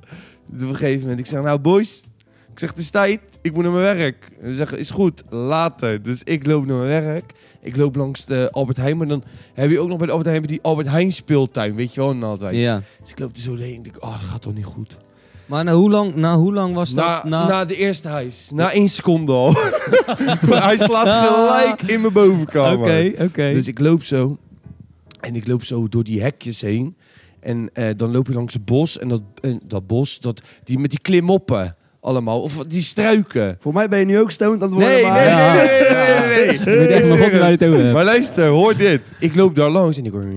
Dus op een gegeven moment, ik zeg, nou boys, ik zeg, het is tijd, ik moet naar mijn werk. En ze zeggen, is goed, later. Dus ik loop naar mijn werk. Ik loop langs de Albert Heijn, maar dan heb je ook nog bij de Albert Heijn die Albert Heijn speeltuin, weet je wel, Naaldwijk. Ja. Dus ik loop er zo heen en denk, oh, dat gaat toch niet goed. Maar na hoe, lang, na hoe lang was dat? Na, na de eerste hijs, na één seconde al. Hij slaat gelijk in mijn bovenkamer. Oké, oké. Dus ik loop zo. En ik loop zo door die hekjes heen. En eh, dan loop je langs het bos. En dat, en dat bos, dat, die met die klimoppen allemaal. Of die struiken. Voor mij ben je nu ook stoned aan het worden. Nee, nee, maar- nee, nee, nee, echt je. Maar luister, hoor dit. Ik loop daar langs en ik hoor...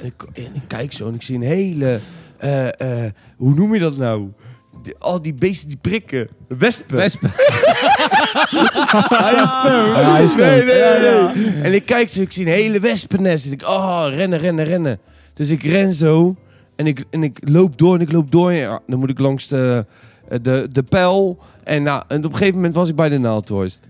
En ik, en ik kijk zo en ik zie een hele... eh, eh, hoe noem je dat nou? Die- al die beesten die prikken. Wespen. Wespen. Hij is Nee, stoned. nee, nee, nee. En ik kijk zo, ik zie een hele wespennest. En ik, oh, rennen, rennen, rennen. Dus ik ren zo. En ik, en ik loop door en ik loop door. Ja, dan moet ik langs de, de, de pijl. En, nou, en op een gegeven moment was ik bij de naaldhorst.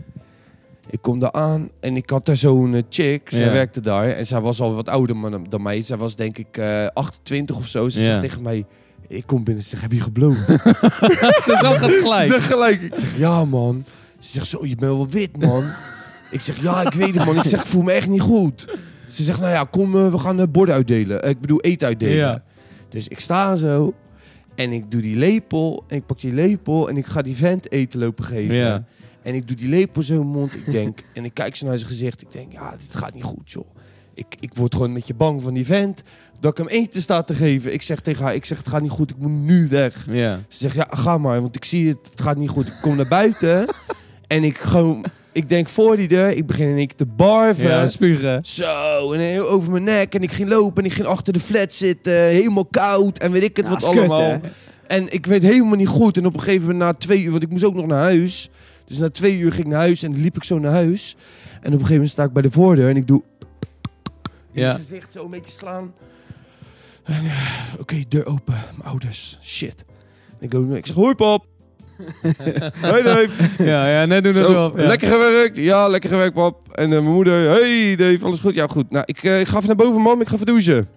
Ik kom daar aan en ik had daar zo'n eh, chick. Zij Ja. werkte daar. En zij was al wat ouder man- dan mij. Zij was denk ik eh 28 of zo. Ze Ja. zegt tegen mij... Ik kom binnen en ze zegt, heb je gebloot? Ze zag het gelijk. zeg gelijk. Ik zeg, ja man. Ze zegt, zo, je bent wel wit man. ik zeg, ja, ik weet het man. Ik zeg, ik voel me echt niet goed. Ze zegt, nou ja, kom, eh, we gaan uh, borden uitdelen. Eh, ik bedoel, eten uitdelen. Ja. Dus ik sta zo. En ik doe die lepel. En ik pak die lepel. En ik ga die vent eten lopen geven. Ja. En ik doe die lepel zo in mijn mond. Ik denk, en ik kijk zo naar zijn gezicht. Ik denk, ja, dit gaat niet goed, joh. Ik, ik word gewoon een beetje bang van die vent. Dat ik hem eten sta te geven. Ik zeg tegen haar, ik zeg, het gaat niet goed. Ik moet nu weg. Ja. Ze zegt, ja, ga maar, want ik zie het, het gaat niet goed. Ik kom naar buiten en ik gewoon, ik denk voor die deur, ik begin in één keer te barven. Ja, spugen. Zo, en heel over mijn nek. En ik ging lopen en ik ging achter de flat zitten, helemaal koud en weet ik het Ja, wat kut, allemaal. en ik weet helemaal niet goed. En op een gegeven moment na twee uur, want ik moest ook nog naar huis. Dus na twee uur ging ik naar huis en liep ik zo naar huis. En op een gegeven moment sta ik bij de voordeur en ik doe... In Ja. mijn gezicht zo een beetje slaan. En ja, oké, deur open. Mijn ouders. Shit. Ik, loop, ik zeg, hoi pap. Hoi Dave. Ja, ja, net doen we Zo, zo op. Ja. Lekker gewerkt? Ja, lekker gewerkt pap. En eh, mijn moeder, hey Dave, alles goed? Ja, goed. Nou, ik, eh, ik ga even naar boven mam, ik ga even douchen.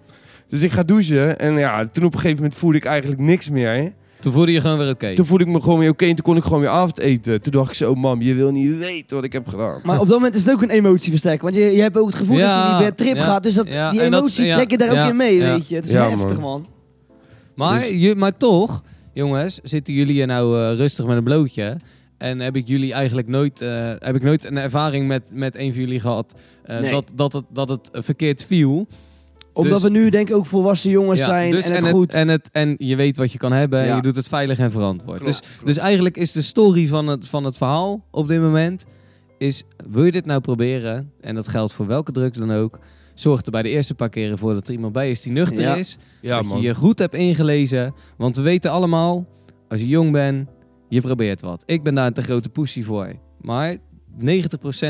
Dus ik ga douchen. En ja, toen op een gegeven moment voelde ik eigenlijk niks meer. Hè. Toen voelde je gewoon weer oké. Toen voelde ik me gewoon weer oké en toen kon ik gewoon weer avondeten. Toen dacht ik zo, mam, je wil niet weten wat ik heb gedaan. Maar op dat moment is het ook een emotieversterker. Want je, je hebt ook het gevoel Ja, dat je niet per trip ja, gaat. Dus dat, ja, die en dat- emotie ja, trek je daar ja, ook in mee, ja. weet je. Het is Ja, heftig, man. man. Maar, Dus- je, maar toch, jongens, zitten jullie hier nou eh, rustig met een blootje. En heb ik jullie eigenlijk nooit, eh, heb ik nooit een ervaring met, met een van jullie gehad eh, Nee. dat, dat, het, dat het verkeerd viel. Omdat Dus- we nu denk ik ook volwassen jongens Ja, zijn dus en het goed... En, het, en je weet wat je kan hebben en Ja. je doet het veilig en verantwoord. Klopt, dus, klopt. dus eigenlijk is de story van het, van het verhaal op dit moment... is, wil je dit nou proberen? En dat geldt voor welke drugs dan ook. Zorg er bij de eerste paar keren voor dat er iemand bij is die nuchter Ja. is. Ja, dat man. je je goed hebt ingelezen. Want we weten allemaal, als je jong bent, je probeert wat. Ik ben daar een te grote pussy voor. Maar 90%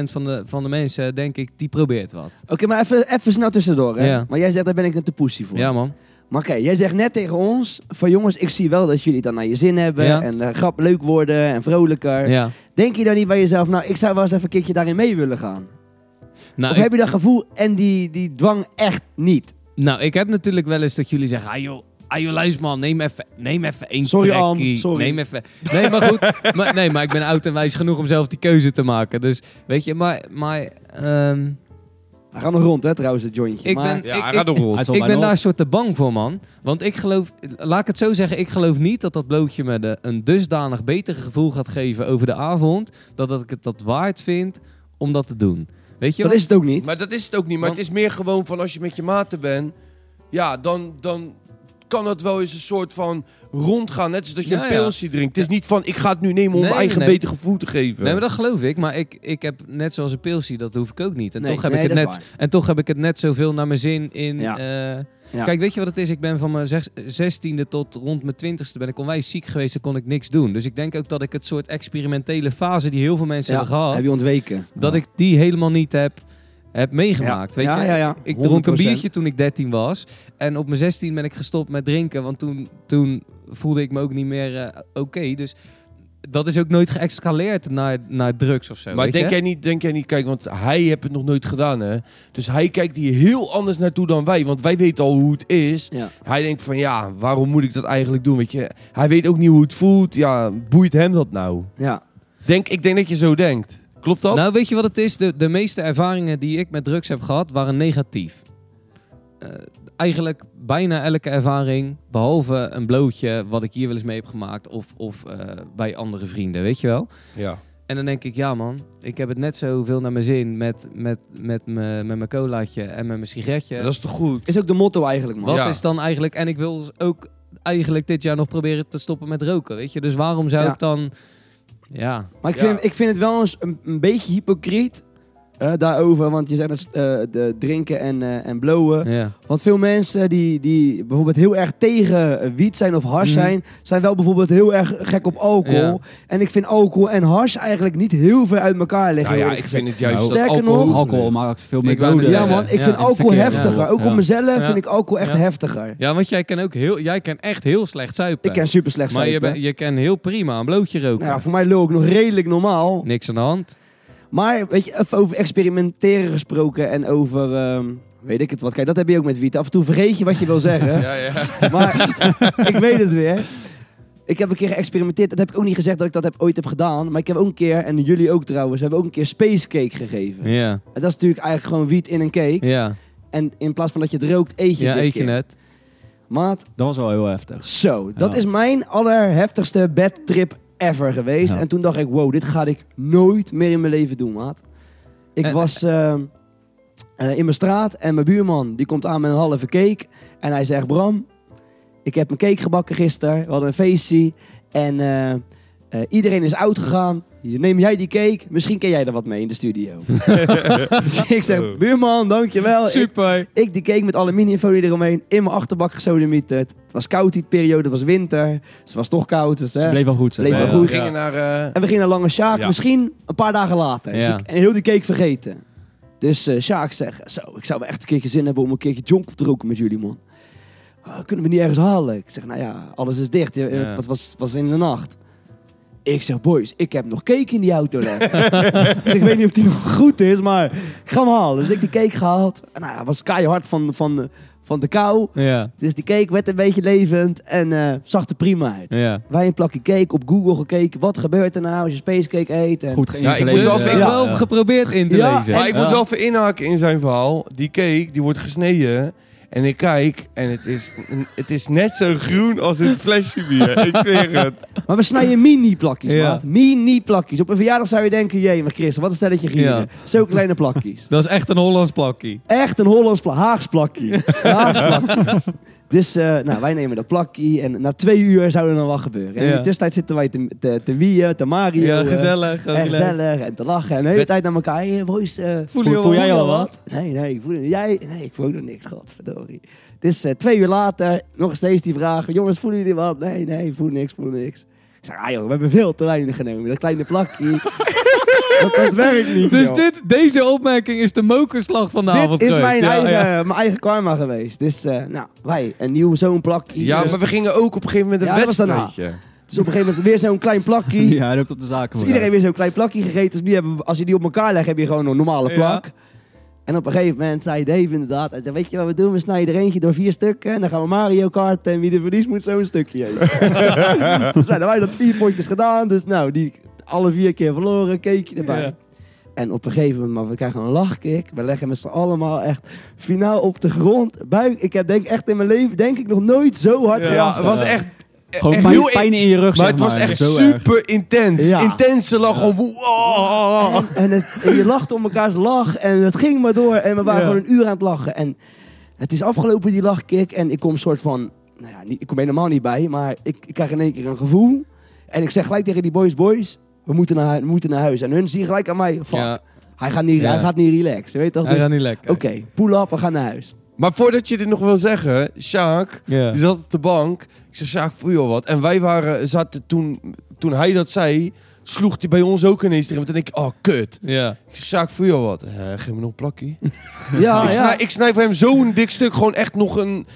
van de, van de mensen, denk ik, die probeert wat. Oké, maar even, even snel tussendoor, hè. Ja. Maar jij zegt, daar ben ik een te poesie voor. Ja, man. Maar oké, jij zegt net tegen ons... van jongens, ik zie wel dat jullie het dan naar je zin hebben... Ja. en de grap leuk worden en vrolijker. Ja. Denk je dan niet bij jezelf... nou, ik zou wel eens even een keertje daarin mee willen gaan? Nou, of ik- heb je dat gevoel en die, die dwang echt niet? Nou, ik heb natuurlijk wel eens dat jullie zeggen... Ah joh, ah, joh luister man, neem even, neem even één Sorry. Ann, sorry. Neem even... Nee, maar goed. maar, nee, maar ik ben oud en wijs genoeg om zelf die keuze te maken. Dus, weet je, maar... maar ehm, Hij gaat nog rond, hè, trouwens, het jointje. ik maar, ben, Ja, ik, hij ik- gaat nog rond. Ik ben daar soort te bang voor, man. Want ik geloof... Laat ik het zo zeggen. Ik geloof niet dat dat blootje me de, een dusdanig beter gevoel gaat geven over de avond... dat, dat ik het dat waard vind om dat te doen. Weet je dat is het ook niet. Maar dat is het ook niet. Maar Want- het is meer gewoon van als je met je maten bent. Ja, dan, dan kan het wel eens een soort van rondgaan. Net als dat je Ja, een ja. pilsje drinkt. Het is niet van ik ga het nu nemen om Nee, mijn eigen nee, beter gevoel te geven. Nee, maar dat geloof ik. Maar ik, ik heb net zoals een pilsie, dat hoef ik ook niet. En, Nee, toch heb nee, ik het dat is net, en toch heb ik het net zoveel naar mijn zin in... Ja. eh, Ja. Kijk, weet je wat het is? Ik ben van mijn zes- zestiende tot rond mijn twintigste ben ik onwijs ziek geweest en kon ik niks doen. Dus ik denk ook dat ik het soort experimentele fase die heel veel mensen Ja, hebben gehad, heb je ontweken. dat ik die helemaal niet heb, heb meegemaakt. Ja. Weet je? ja, ja. Ik dronk een 100%. biertje toen ik 13 was. En op mijn 16 ben ik gestopt met drinken, want toen, toen voelde ik me ook niet meer eh, oké. Dus dat is ook nooit geëscaleerd naar, naar drugs of zo. Maar weet denk je? jij, niet, denk jij niet, kijk, want hij heeft het nog nooit gedaan, hè? Dus hij kijkt hier heel anders naartoe dan wij, want wij weten al hoe het is. Ja. Hij denkt van, ja, waarom moet ik dat eigenlijk doen, weet je? Hij weet ook niet hoe het voelt, ja, boeit hem dat nou? Ja. Denk, ik denk dat je zo denkt. Klopt dat? Nou, weet je wat het is? De, de meeste ervaringen die ik met drugs heb gehad, waren negatief. Eh, eigenlijk bijna elke ervaring, behalve een blootje wat ik hier wel eens mee heb gemaakt, of, of eh, bij andere vrienden, weet je wel. ja. En dan denk ik, ja man, ik heb het net zoveel naar mijn zin met, met, met, me, met mijn colaatje en met mijn sigaretje. Dat is toch goed? Is ook de motto eigenlijk, man. Wat Ja. is dan eigenlijk... En ik wil ook eigenlijk dit jaar nog proberen te stoppen met roken, weet je. Dus waarom zou Ja. ik dan... Ja, Maar ik Ja. vind, ik vind het wel eens een, een beetje hypocriet eh, daarover. Want je zegt dat eh, de drinken en, eh, en blowen. ja. Want veel mensen die, die bijvoorbeeld heel erg tegen wiet zijn of hash Mhm. zijn, zijn wel bijvoorbeeld heel erg gek op alcohol. Ja. En ik vind alcohol en hash eigenlijk niet heel ver uit elkaar liggen. Nou ja, ik vind het juist Nou, dat sterker alcohol... nog- Alcohol maakt veel meer doden. Ja man, ik ja, vind in alcohol verkeer, heftiger. ja. Ook op mezelf Ja. vind ik alcohol echt Ja. heftiger. ja, want jij kan ook heel... Jij kan echt heel slecht zuipen. Ik ken super slecht Maar je, zuipen. ben- je kan heel prima een blootje roken. Nou ja, voor mij lul ik nog redelijk normaal. Niks aan de hand. Maar weet je, even over experimenteren gesproken en over... ehm, weet ik het wat. Kijk, dat heb je ook met wiet. Af en toe vergeet je wat je wil zeggen. Ja, ja. Maar ik weet het weer. Ik heb een keer geëxperimenteerd. Dat heb ik ook niet gezegd dat ik dat heb, ooit heb gedaan. Maar ik heb ook een keer, en jullie ook trouwens, hebben ook een keer space cake gegeven. Ja, En dat is natuurlijk eigenlijk gewoon wiet in een cake. ja. En in plaats van dat je het rookt, eet je Ja, dit eet je net. Maat, Dat was wel heel heftig. zo. Dat Ja. is mijn allerheftigste bedtrip ever geweest. Ja. En toen dacht ik, wow, dit ga ik nooit meer in mijn leven doen, maat. Ik En- was eh, eh, in mijn straat en mijn buurman, die komt aan met een halve cake. En hij zegt, Bram, ik heb een cake gebakken gisteren. We hadden een feestje. En eh, iedereen is oud gegaan. Hier, Neem jij die cake? Misschien ken jij er wat mee in de studio. dus ik zeg, buurman, dankjewel. Super. ik die cake met aluminiumfolie eromheen. In mijn achterbak gesodemieterd. Het was koud die periode, het was winter. Dus het was toch koud. Dus, Ze hè. bleef wel goed. Bleef wel Ja. goed. We gingen naar... eh, En we gingen naar Lange Sjaak, Ja. misschien een paar dagen later. Dus Ja. ik, en heel die cake vergeten. Dus eh Sjaak zegt, zo, ik zou wel echt een keertje zin hebben om een keertje jonk op te roken met jullie, man. Ah, kunnen we niet ergens halen? Ik zeg, nou ja, alles is dicht. Ja. Het was, was in de nacht. Ik zeg, boys, ik heb nog cake in die auto liggen. dus ik weet niet of die nog goed is, maar ik ga hem halen. Dus ik die cake gehaald. En nou, ja, was keihard van, van, de- van de kou. Ja, Dus die cake werd een beetje levend en eh, zag er prima uit. ja. Wij een plakje cake op Google gekeken. Wat gebeurt er nou als je space cake eet? En Goed Ja, ik moet wel even- ik wel geprobeerd in te Ja, lezen. Maar ik Ja. moet wel even inhaken in zijn verhaal. Die cake, die wordt gesneden. En ik kijk en het is, het is net zo groen als een flesje bier. Ik zweer het. Maar we snijden mini-plakjes, Ja. maat. Mini-plakjes. Op een verjaardag zou je denken, jee, maar Chris, wat een stelletje gieren. Ja. Zulke kleine plakjes. Dat is echt een Hollands plakkie. Echt een Hollands pla Haags plakje. Haags plakje. Dus eh, nou, wij nemen dat plakje en na twee uur zou er dan wat gebeuren. En in de tussentijd zitten wij te, te, te wieën, te Mario. Ja, gezellig. En gezellig en te lachen. En de hele tijd naar elkaar. Hey, boys, eh, Voel voel, je- voel jij al wat? Nee, nee, ik voel. Jij? Nee, ik voel ook nog niks, godverdorie. Dus twee uur later, nog steeds die vraag. Jongens, voelen jullie wat? Nee, nee, ik voel niks, voel niks. Ik zeg, ah joh, we hebben veel te weinig genomen. Dat kleine plakje. dat, dat werkt niet, Dus joh. dit, deze opmerking is de mokerslag van de avond. Dit is mijn, Ja, eigen, ja. mijn eigen karma geweest. Dus, eh, nou, wij, een nieuw zo'n plakje. Ja, dus, maar we gingen ook op een gegeven moment een Ja, dat wedstrijdje. dus op een gegeven moment weer zo'n klein plakje. Ja, hij loopt op de zaken Dus voor. iedereen weer zo'n klein plakje gegeten. Dus nu hebben we, als je die op elkaar legt, heb je gewoon een normale Ja. plak. En op een gegeven moment zei Dave inderdaad, hij zei, weet je wat we doen? We snijden er eentje door vier stukken en dan gaan we Mario Kart en wie er verliest moet zo'n stukje eten. dus nou, dan hebben wij dat vier potjes gedaan. Dus nou, die alle vier keer verloren, keekje erbij. Ja. En op een gegeven moment, maar we krijgen een lachkick. We leggen met z'n allemaal echt finaal op de grond. Buik, ik heb denk echt in mijn leven, denk ik, nog nooit zo hard Ja, gelachen. het was echt... Gewoon echt pijn, heel pijn in je rug, Maar zeg het was echt Zo erg. super intens. Ja. Intense lach. Gewoon... wow. En, en, het, en je lachte om elkaars lach en het ging maar door. En we waren Ja. gewoon een uur aan het lachen. En het is afgelopen, die lachkick. En ik kom soort van... Nou ja, ik kom helemaal niet bij, maar ik, ik krijg in één keer een gevoel. En ik zeg gelijk tegen die boys, boys, we moeten naar, we moeten naar huis. En hun zien gelijk aan mij, fuck, Ja, hij, gaat niet, Ja. hij gaat niet relaxen, weet toch? hij Dus, gaat Oké, niet lekker. pull up, we gaan naar huis. Maar voordat je dit nog wil zeggen, Sjaak, Ja. die zat op de bank. Ik zeg, Sjaak, voel je al wat? En wij waren, zaten toen, toen hij dat zei, sloeg hij bij ons ook ineens tegen. En dan denk ik, oh, kut. Ja. Ik zeg, Sjaak, voel je al wat? Eh, geef me nog een plakje. Ja, ik, ja. snij, ik snij voor hem zo'n dik stuk, gewoon echt nog een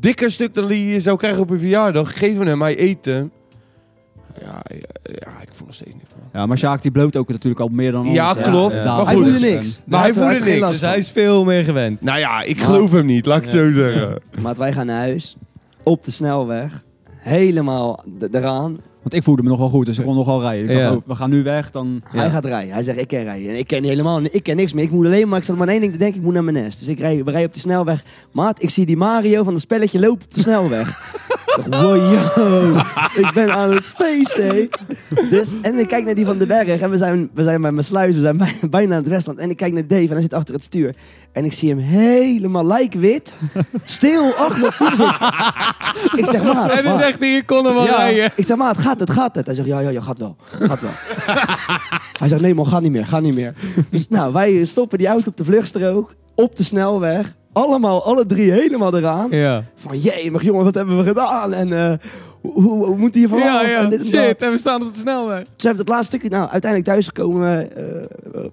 dikker stuk dan die je zou krijgen op een verjaardag. Geef hem hij eten. Ja, ja, ja, ik voel nog steeds niks. man. Ja, maar Sjaak die bloot ook natuurlijk al meer dan ons. Ja, klopt. Ja. Maar hij voelde niks. Maar hij voelde niks, Dus hij is veel meer gewend. Nou ja, ik Maar- geloof hem niet, laat ik het zo zeggen. Maar wij gaan naar huis, op de snelweg, helemaal eraan. Want ik voelde me nog wel goed, dus ik kon nog wel rijden. Ik dacht, Ja. oh, we gaan nu weg, dan... Ja. Hij gaat rijden. Hij zegt, ik ken rijden. En ik ken helemaal ik ken niks meer. Ik moet alleen maar, ik zat maar één ding te denken, ik moet naar mijn nest. Dus ik rij, we rijden op de snelweg. Maat, ik zie die Mario van het spelletje lopen op de snelweg. Wow, yo, ik ben aan het spacen. Dus, en ik kijk naar die van de berg en we zijn, we zijn bij mijn sluis, we zijn bij- bijna aan het Westland. En ik kijk naar Dave en hij zit achter het stuur. En ik zie hem helemaal lijkwit, stil achter het stuur zitten. Ik zeg, maat, En dan zegt hij, je kon hem wel rijden. Ik zeg, maat, gaat het, gaat het? Hij zegt, ja, ja, ja, gaat wel. Gaat wel. Hij zegt, nee man, ga niet meer, ga niet meer. Dus nou, wij stoppen die auto op de vluchtstrook, op de snelweg. Allemaal, alle drie helemaal eraan. Ja. Van, jee, maar jongen, wat hebben we gedaan? En eh, hoe, hoe, hoe moet hier vanaf? Ja, En ja, dit en dat. shit. En we staan op de snelweg. Toen hebben we het laatste stukje, nou, uiteindelijk thuisgekomen, eh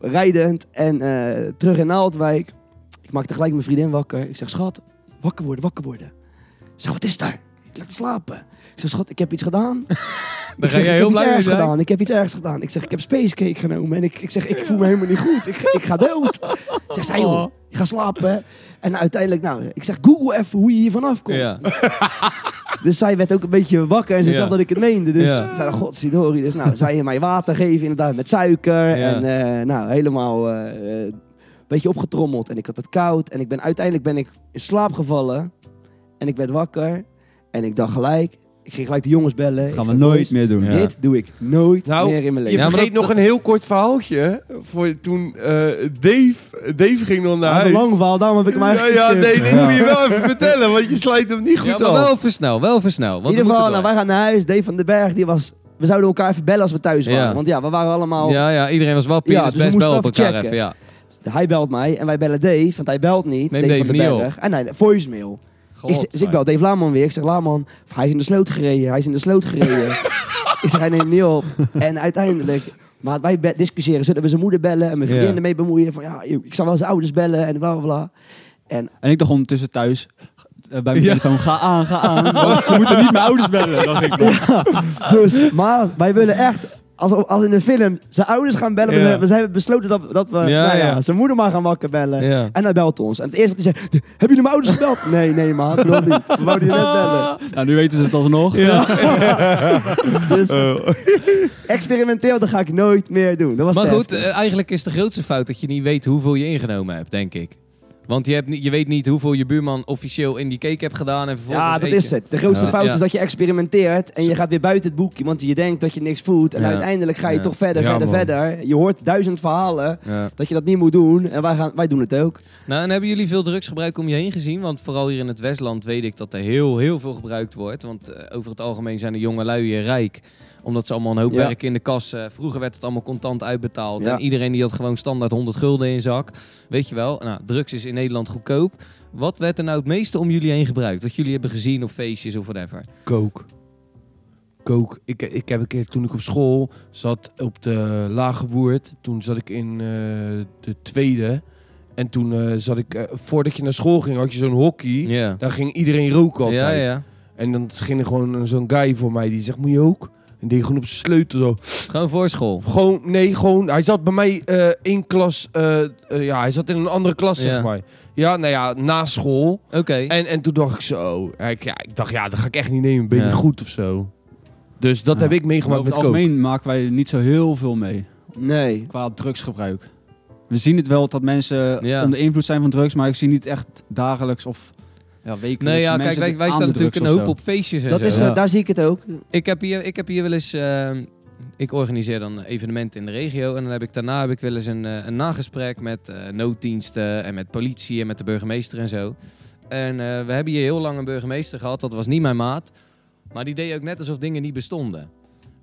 rijdend en eh, terug in Naaldwijk. Ik maakte gelijk mijn vriendin wakker. Ik zeg, schat, wakker worden, wakker worden. Ze zegt, wat is daar? Ik laat slapen. Ik zeg, schat, ik heb iets gedaan. Ik ga jij heel heb iets blij zijn. gedaan. Ik heb iets ergs gedaan. Ik zeg, ik heb spacecake genomen. En ik, ik zeg, ik voel me helemaal niet goed. Ik, ik ga dood. Zeg, zij joh, ik ga slapen. En uiteindelijk, nou, ik zeg, google even hoe je hier vanaf komt. Ja. Dus zij werd ook een beetje wakker en ze Ja. zag dat ik het meende. Dus Ja. ze zei, godsidori. Dus nou, zij mij water geven inderdaad met suiker. Ja. En eh, nou, helemaal eh, een beetje opgetrommeld. En ik had het koud. En ik ben, uiteindelijk ben ik in slaap gevallen. En ik werd wakker. En ik dacht gelijk, ik ging gelijk de jongens bellen. Dat Ik gaan we zei, nooit "Boys, meer doen. Ja. Dit doe ik nooit Nou, meer in mijn Je leven. Ja, maar vergeet dat- nog een heel kort verhaaltje. Voor toen eh, Dave, Dave ging nog naar huis. een lang verhaal, daarom heb ik hem ja, eigenlijk ja, nee, geskipt. dit moet je wel even vertellen, want je sluit hem niet goed Ja, maar af. wel versnel, wel versnel. Want In ieder we geval, nou, wij gaan naar huis. Dave van den Berg, die was... We zouden elkaar even bellen als we thuis waren. Ja. Want ja, we waren allemaal... Ja, ja, iedereen was wel Ja, Piers dus we best wel op elkaar checken. even, ja. Hij belt mij en wij bellen Dave, want hij belt niet. Dave, Dave van den. Berg. En nee, voicemail. Ik, zeg- dus ik bel Dave Laman weer. Ik zeg, Laman, hij is in de sloot gereden. Hij is in de sloot gereden. ik zeg, hij neemt niet op. En uiteindelijk, maar wij be- discussiëren. Zullen we zijn moeder bellen en mijn vriendin Ja. ermee bemoeien? Van ja, ik zal wel zijn ouders bellen en bla bla bla. En En ik dacht ondertussen thuis eh, bij mijn Ja. telefoon, ga aan, ga aan. Want ze moeten niet mijn ouders bellen, dacht ik nog. dus, maar wij willen echt, als, als in een film, zijn ouders gaan bellen. Ja. We, zijn besloten dat, dat we Ja, nou ja, ja. zijn moeder maar gaan wakker bellen. Ja. En hij belt ons. En het eerste wat hij zei, hebben jullie mijn ouders gebeld? Nee, nee maat, nog niet. We wouden je net bellen. Nou, nu weten ze het alsnog. Dus experimenteel, dat ga ik nooit meer doen. Dat was Maar goed, heftig. eh, eigenlijk is de grootste fout dat je niet weet hoeveel je ingenomen hebt, denk ik. Want je, hebt je weet niet hoeveel je buurman officieel in die cake hebt gedaan. En vervolgens ja, dat is het. De grootste Ja. fout Ja. is dat je experimenteert en je gaat weer buiten het boekje, want je denkt dat je niks voelt. En Ja. uiteindelijk ga je Ja. toch verder, Ja, verder, man. verder. Je hoort duizend verhalen Ja. dat je dat niet moet doen en wij, gaan, wij doen het ook. Nou, en hebben jullie veel drugsgebruik om je heen gezien? Want vooral hier in het Westland weet ik dat er heel, heel veel gebruikt wordt. Want eh, over het algemeen zijn de jonge lui hier rijk. Omdat ze allemaal een hoop Ja. werk in de kas. eh, vroeger werd het allemaal contant uitbetaald. Ja. En iedereen die had gewoon standaard 100 gulden in zak. Weet je wel, nou, drugs is in Nederland goedkoop. Wat werd er nou het meeste om jullie heen gebruikt? Wat jullie hebben gezien op feestjes of whatever? Kook. Kook. Ik, ik heb een keer toen ik op school zat op de lage woerd. Toen zat ik in eh, de tweede. En toen eh, zat ik, voordat je naar school ging, had je zo'n hockey. Ja. Daar ging iedereen roken altijd. Ja, ja. En dan ging er gewoon zo'n guy voor mij die zegt, moet je ook? En die gewoon op zijn sleutel zo. Gewoon voor school. Gewoon, nee, gewoon. Hij zat bij mij eh in klas. eh, eh, ja, hij zat in een andere klas, Ja. zeg maar. Ja, nou ja, na school. Oké. En, en toen dacht ik zo. Ik, ja, ik dacht, ja, dat ga ik echt niet nemen. Ben je Ja. niet goed of zo? Dus dat Ja. heb ik meegemaakt over met het algemeen maken wij niet zo heel veel mee. Nee. Qua drugsgebruik. We zien het wel dat mensen Ja. onder invloed zijn van drugs, maar ik zie niet echt dagelijks of ja, wekelijks Nee, ja, kijk, mensen wij, wij aan staan natuurlijk een hoop zo. op feestjes en Dat zo. is, Ja. eh, daar zie ik het ook. Ik heb hier, ik heb hier wel eens. ehm, ik organiseer dan evenementen in de regio. En dan heb ik daarna heb ik wel eens een, eh, een nagesprek met eh, nooddiensten en met politie en met de burgemeester en zo. En eh, we hebben hier heel lang een burgemeester gehad. Dat was niet mijn maat. Maar die deed ook net alsof dingen niet bestonden.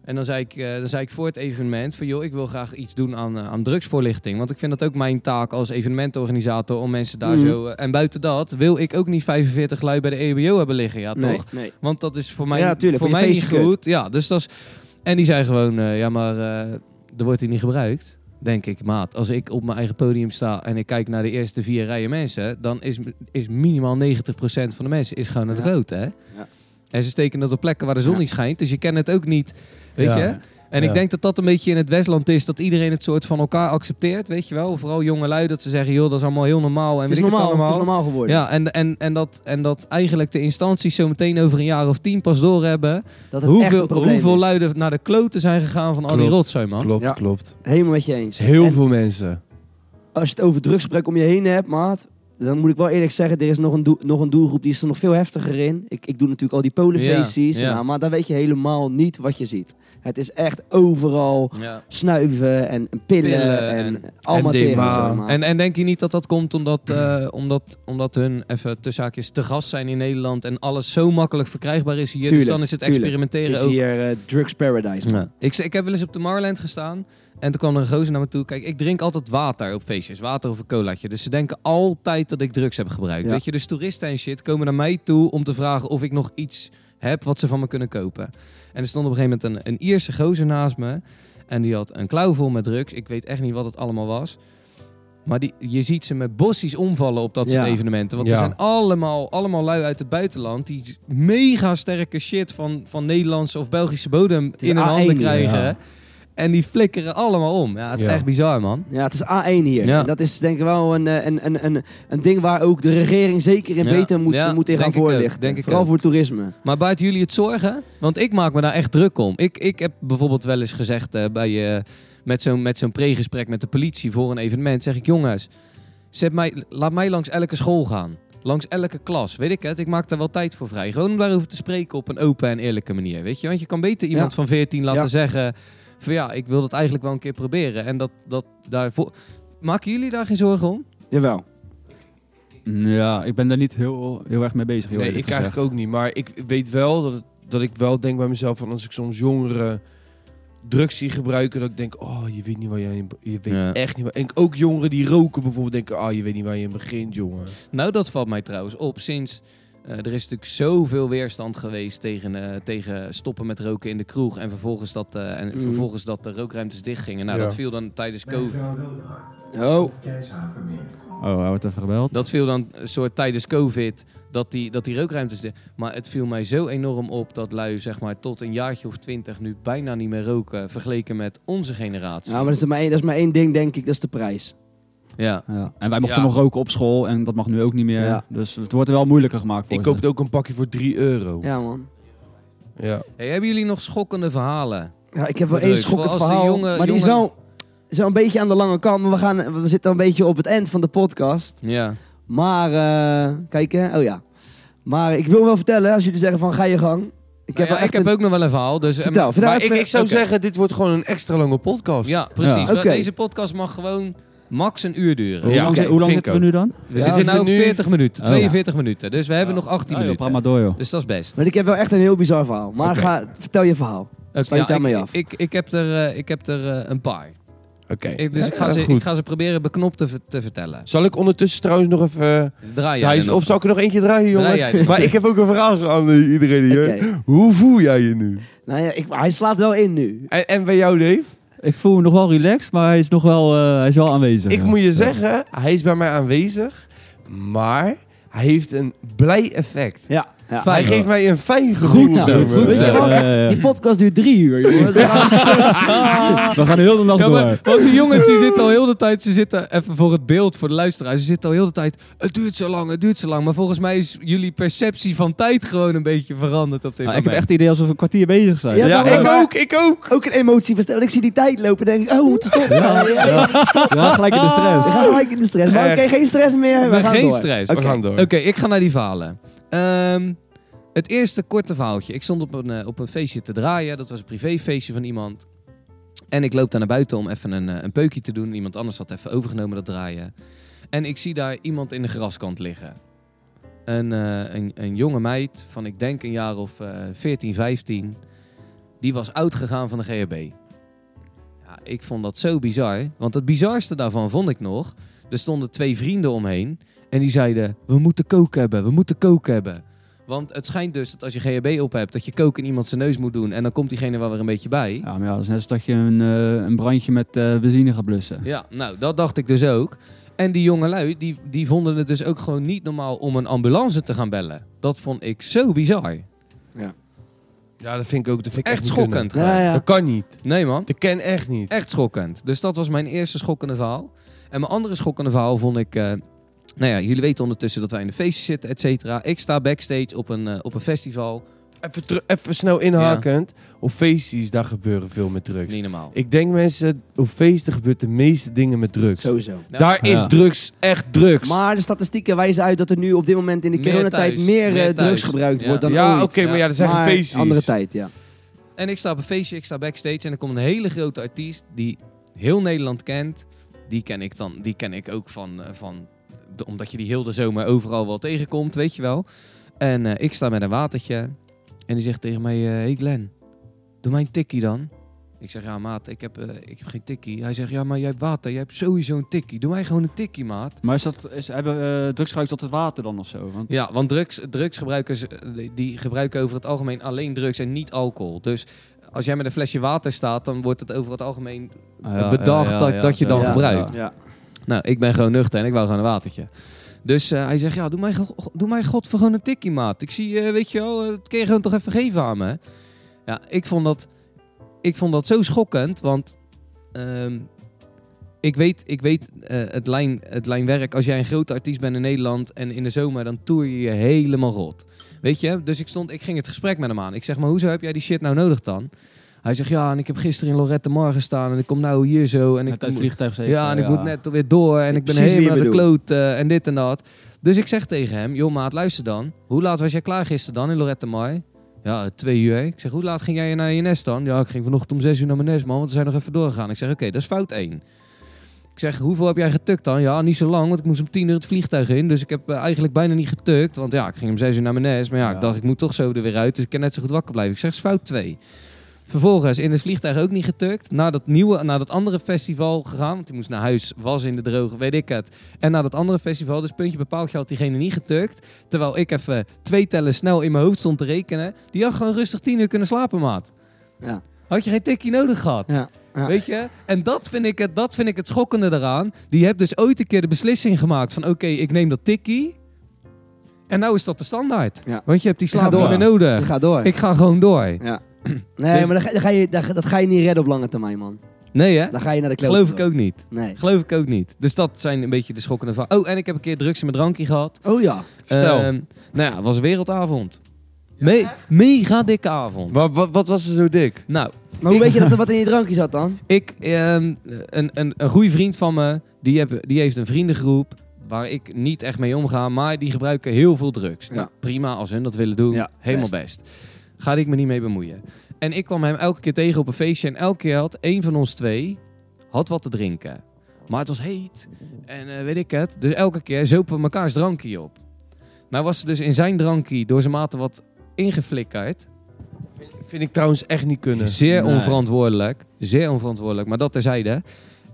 En dan zei ik, eh, dan zei ik voor het evenement van joh, ik wil graag iets doen aan, eh, aan drugsvoorlichting. Want ik vind dat ook mijn taak als evenementorganisator om mensen daar Mhm. zo... eh, en buiten dat wil ik ook niet 45 lui bij de EBO hebben liggen, ja nee, toch? nee. Want dat is voor mij, Ja, tuurlijk, voor mij niet goed. Ja, dus dat is... En die zei gewoon, ja maar eh, er wordt hier niet gebruikt. Denk ik, maat. Als ik op mijn eigen podium sta en ik kijk naar de eerste vier rijen mensen... dan is, is minimaal 90% van de mensen is gewoon naar de Ja. rood, hè? En ze steken dat op plekken waar de zon Ja. niet schijnt. Dus je kent het ook niet, weet Ja. je? En Ja. ik denk dat dat een beetje in het Westland is... dat iedereen het soort van elkaar accepteert, weet je wel? Vooral jonge lui, dat ze zeggen... joh, dat is allemaal heel normaal. En Het is normaal, het het is allemaal. normaal geworden. Ja, en, en, en, dat, en dat eigenlijk de instanties zo meteen over een jaar of tien pas doorhebben... Dat het echt hoeveel, een probleem hoeveel is. luiden naar de kloten zijn gegaan van al die Klopt. rotzooi, man. Klopt, Ja. klopt. Helemaal met je eens. Heel En veel mensen. Als je het over drugsgebruik om je heen hebt, maat. Dan moet ik wel eerlijk zeggen, er is nog een, nog een doelgroep die is er nog veel heftiger in. Ik, ik doe natuurlijk al die polenfeestjes, Ja, ja. nou, maar dan weet je helemaal niet wat je ziet. Het is echt overal Ja. snuiven en, en pillen, Pillen en, en allemaal maar. En, en denk je niet dat dat komt omdat, eh, omdat, omdat hun even tussen haakjes te gast zijn in Nederland en alles zo makkelijk verkrijgbaar is hier? dus dan is het tuurlijk. experimenteren het is ook hier eh, drugs paradise. Ik, ik heb wel eens op de Marland gestaan. En toen kwam er een gozer naar me toe. Kijk, ik drink altijd water op feestjes. Water of een colaatje. Dus ze denken altijd dat ik drugs heb gebruikt. Ja. Weet je, dus toeristen en shit komen naar mij toe om te vragen of ik nog iets heb wat ze van me kunnen kopen. En er stond op een gegeven moment een, een Ierse gozer naast me. En die had een klauw vol met drugs. Ik weet echt niet wat het allemaal was. Maar die, je ziet ze met bossies omvallen op dat soort Ja. evenementen. Want Ja. er zijn allemaal, allemaal lui uit het buitenland die mega sterke shit van, van Nederlandse of Belgische bodem in hun A1, handen krijgen. ja. En die flikkeren allemaal om. Ja, het is Ja. echt bizar, man. Ja, het is A1 hier. Ja. En dat is denk ik wel een, eh, een, een, een, een ding waar ook de regering zeker in Ja. beter moet, Ja, moet in gaan denk ik ook, voorlichten. denk ik Vooral ook. voor toerisme. Maar buiten jullie het zorgen? Want ik maak me daar echt druk om. Ik, ik heb bijvoorbeeld wel eens gezegd eh, bij, eh, met zo'n met zo'n pregesprek met de politie voor een evenement. Zeg ik, jongens, zet mij, laat mij langs elke school gaan. Langs elke klas, weet ik het. Ik maak daar wel tijd voor vrij. Gewoon om daarover te spreken op een open en eerlijke manier. Weet je? Want je kan beter iemand Ja. van 14 laten Ja. zeggen... van ja, ik wil dat eigenlijk wel een keer proberen. En dat, dat daarvoor... Maken jullie daar geen zorgen om? Jawel. Ja, ik ben daar niet heel, heel erg mee bezig. Heel Nee, ik gezegd. eigenlijk ook niet. Maar ik weet wel dat, het- dat ik wel denk bij mezelf van als ik soms jongeren drugs zie gebruiken, dat ik denk, oh, je weet niet waar je in, je weet Ja. echt niet waar. En ook jongeren die roken bijvoorbeeld denken, oh, je weet niet waar je in begint, jongen. Nou, dat valt mij trouwens op. Sinds eh, er is natuurlijk zoveel weerstand geweest tegen, eh, tegen stoppen met roken in de kroeg. En vervolgens dat, eh, en Mm. vervolgens dat de rookruimtes dichtgingen. Nou, Ja. dat viel dan tijdens COVID. Oh, Oh, hij wordt even gebeld. Dat viel dan een soort tijdens COVID. Dat die, dat die rookruimtes. dicht- Maar het viel mij zo enorm op dat lui, zeg maar, tot een jaartje of twintig nu bijna niet meer roken. Vergeleken met onze generatie. nou, maar dat is, maar één, dat is maar één ding, denk ik. Dat is de prijs. Ja. Ja. En wij mochten Ja. nog roken op school en dat mag nu ook niet meer. Ja. Dus het wordt er wel moeilijker gemaakt voor Ik koop ook een pakje voor 3 euro. Ja. Ja, man. Hey, hebben jullie nog schokkende verhalen? Ja, ik heb wel één schokkend verhaal. jonge- maar die is wel zo een beetje aan de lange kant. Maar we, gaan, we zitten een beetje op het eind van de podcast. Ja. Maar, eh kijk hè. Oh ja. Maar ik wil wel vertellen, als jullie zeggen van ga je gang. Ik heb, Nou ja, wel echt ik heb een- ook nog wel een verhaal. Dus, eh, Vertel, vertel Maar ik, even. ik zou zeggen, dit wordt gewoon een extra lange podcast. Ja, precies. Ja. Deze podcast mag gewoon max een uur duren. Hoe Ja, lang, hoe lang zitten we nu dan? We Ja, zitten nu op zitten nu- 40 minuten, Oh, 42 minuten. Dus we hebben nog 18 Oh, joh, minuten. joh. Dus dat is best. Maar ik heb wel echt een heel bizar verhaal. Maar ga, vertel je verhaal. Oké, Sluit daarmee ik, af. Ik, ik, heb er, eh, ik heb er eh, een paar. Oké. Dus Ja, ik, ga ja, ze, ik ga ze proberen beknopt te, te vertellen. Zal ik ondertussen trouwens nog even... Draai jij Hij is nog. op, zal ik er nog eentje draaien, er. Maar ik heb ook een vraag aan eh, iedereen hier. Hoe voel jij je nu? Nou ja, ik, hij slaat wel in nu. En, en bij jou, Dave? Ik voel me nog wel relaxed, maar hij is nog wel, eh, hij is wel aanwezig. Ik moet je zeggen, hij is bij mij aanwezig, maar hij heeft een blij effect. Ja. Ja. Hij geeft mij een fijn gevoel. Goed zo, goed Weet. Die podcast duurt drie uur, jongens. We gaan de hele nacht Ja, door. want die jongens die zitten al heel de tijd, ze zitten even voor het beeld, voor de luisteraar, ze zitten al heel de tijd, het duurt zo lang, het duurt zo lang. Maar volgens mij is jullie perceptie van tijd gewoon een beetje veranderd op dit Maar ik moment. heb echt het idee alsof we een kwartier bezig zijn. Ja, ik ook, ik ook. Ook een emotie verstellen. Ik zie die tijd lopen en denk ik, oh, we moeten stoppen. Ja, Ja. We gelijk in de We stress. gaan gelijk in de stress. Maar oké, geen stress meer. We Maar gaan geen door. stress. We Oké. gaan door. Oké, ik ga naar die verhalen. Ehm, het eerste korte verhaaltje. Ik stond op een, eh, op een feestje te draaien. Dat was een privéfeestje van iemand. En ik loop daar naar buiten om even een, eh, een peukje te doen. Iemand anders had even overgenomen dat draaien. En ik zie daar iemand in de graskant liggen. Een, eh, een, een jonge meid van, ik denk een jaar of eh 14, 15. Die was oud gegaan van de GHB. Ja, ik vond dat zo bizar. Want het bizarste daarvan vond ik nog... Er stonden twee vrienden omheen. En die zeiden, we moeten kook hebben, we moeten kook hebben. Want het schijnt dus dat als je GHB op hebt, dat je kook in iemand zijn neus moet doen. En dan komt diegene wel weer een beetje bij. Ja, maar ja, dat is net als dat je een, eh, een brandje met eh, benzine gaat blussen. Ja, nou, dat dacht ik dus ook. En die jongelui, die, die vonden het dus ook gewoon niet normaal om een ambulance te gaan bellen. Dat vond ik zo bizar. Ja, dat vind ik ook dat vind ik Echt schokkend. Ja, ja. Dat kan niet. Nee man, Dat ken echt niet. echt schokkend. Dus dat was mijn eerste schokkende verhaal. En mijn andere schokkende verhaal vond ik... eh, nou ja, jullie weten ondertussen dat wij in de feestjes zitten, et cetera. Ik sta backstage op een, eh, op een festival. Even, even snel inhakend. Op feestjes, daar gebeuren veel met drugs. Niet normaal. Ik denk mensen, op feesten gebeurt de meeste dingen met drugs. Sowieso. Daar is drugs echt drugs. Maar de statistieken wijzen uit dat er nu op dit moment in de Meer coronatijd thuis, meer, meer eh, drugs thuis. gebruikt Ja. wordt dan ja, ooit. oké, maar ja, dat zijn Maar feestjes. andere tijd, ja. En ik sta op een feestje, ik sta backstage en er komt een hele grote artiest die heel Nederland kent. Die ken ik dan, die ken ik ook van, eh, van omdat je die heel de zomer overal wel tegenkomt, weet je wel. En eh, ik sta met een watertje en die zegt tegen mij, eh hey Glenn, doe mij een tikkie dan. Ik zeg, ja maat, ik heb, eh, ik heb geen tikkie. Hij zegt, ja maar jij hebt water, jij hebt sowieso een tikkie. Doe mij gewoon een tikkie, maat. Maar is dat, is, hebben drugsgebruik tot het water dan of zo? Want, Ja, want drugs, drugsgebruikers die gebruiken over het algemeen alleen drugs en niet alcohol. Dus als jij met een flesje water staat, dan wordt het over het algemeen Ah, ja, bedacht ja, ja, dat, dat je dan ja, gebruikt. Ja. Nou, ik ben gewoon nuchter en ik wou gewoon een watertje. Dus eh, hij zegt, ja, doe mij, doe mij god voor gewoon een tikkie, maat. Ik zie, eh, weet je wel, eh, dat kun je gewoon toch even geven aan me. Ja, ik vond dat, ik vond dat zo schokkend, want ehm, ik weet, ik weet eh, het, lijn, het lijnwerk. Als jij een grote artiest bent in Nederland en in de zomer, dan toer je je helemaal rot. Weet je? Dus ik, stond, ik ging het gesprek met hem aan. Ik zeg, maar hoezo heb jij die shit nou nodig dan? Hij zegt, ja, en ik heb gisteren in Lorette Mar gestaan en ik kom nou hier zo. En ik Net moet- vliegtuig zeker. ja, en ik moet net weer door en ik ben helemaal de kloot eh, en dit en dat. Dus ik zeg tegen hem, joh maat, luister dan. Hoe laat was jij klaar gisteren dan in Lorette Mar? Ja, twee uur. Ik zeg, hoe laat ging jij naar je nest dan? Ja, ik ging vanochtend om zes uur naar mijn nest, man, want we zijn nog even doorgegaan. Ik zeg, oké, dat is fout één. Ik zeg, hoeveel heb jij getukt dan? Ja, niet zo lang, want ik moest om tien uur het vliegtuig in. Dus ik heb eh, eigenlijk bijna niet getukt. Want ja, ik ging om zes uur naar mijn nest. Maar ja, ik dacht, ik moet toch zo er weer uit. Dus ik kan net zo goed wakker blijven. Ik zeg, is fout twee. Vervolgens in het vliegtuig ook niet getukt. Naar dat nieuwe, naar dat andere festival gegaan. Want die moest naar huis, was in de droge, weet ik het. En naar dat andere festival, dus puntje bepaald, had diegene niet getukt. Terwijl ik even twee tellen snel in mijn hoofd stond te rekenen. Die had gewoon rustig tien uur kunnen slapen, maat. Ja. Had je geen tikkie nodig gehad. Ja. Ja. Weet je? En dat vind, ik het, dat vind ik het schokkende eraan. Die hebt dus ooit een keer de beslissing gemaakt van... oké, ik neem dat tikkie. En nou is dat de standaard. Ja. Want je hebt die Ik ga slaap niet door. nodig. gaat door. Ik ga gewoon door. Ja. Nee, Dus- maar dat ga, dat, ga je, dat, dat ga je niet redden op lange termijn, man. Nee hè? Dan ga je naar de kloot. Geloof ik ook niet. Nee. Geloof ik ook niet. Dus dat zijn een beetje de schokkende van. Oh, en ik heb een keer drugs in mijn drankje gehad. Oh ja. Vertel. Ehm, nou ja, het was een wereldavond. Me mega dikke avond. Wat, wat, wat was er zo dik? Nou, Maar hoe Ik- weet je dat er wat in je drankje zat dan? Ik, ehm, een, een, een goede vriend van me, die, heb, die heeft een vriendengroep waar ik niet echt mee omga, maar die gebruiken heel veel drugs. Ja. Nou, prima, als hun dat willen doen, Ja, helemaal best. Ga ik me niet mee bemoeien. En ik kwam hem elke keer tegen op een feestje en elke keer had één van ons twee had wat te drinken. Maar het was heet en eh, weet ik het. Dus elke keer zopen we mekaars drankje op. Nou was er dus in zijn drankje door zijn mate wat ingeflikkerd. Vind ik trouwens echt niet kunnen. Zeer Nee. onverantwoordelijk. Zeer onverantwoordelijk, maar dat terzijde.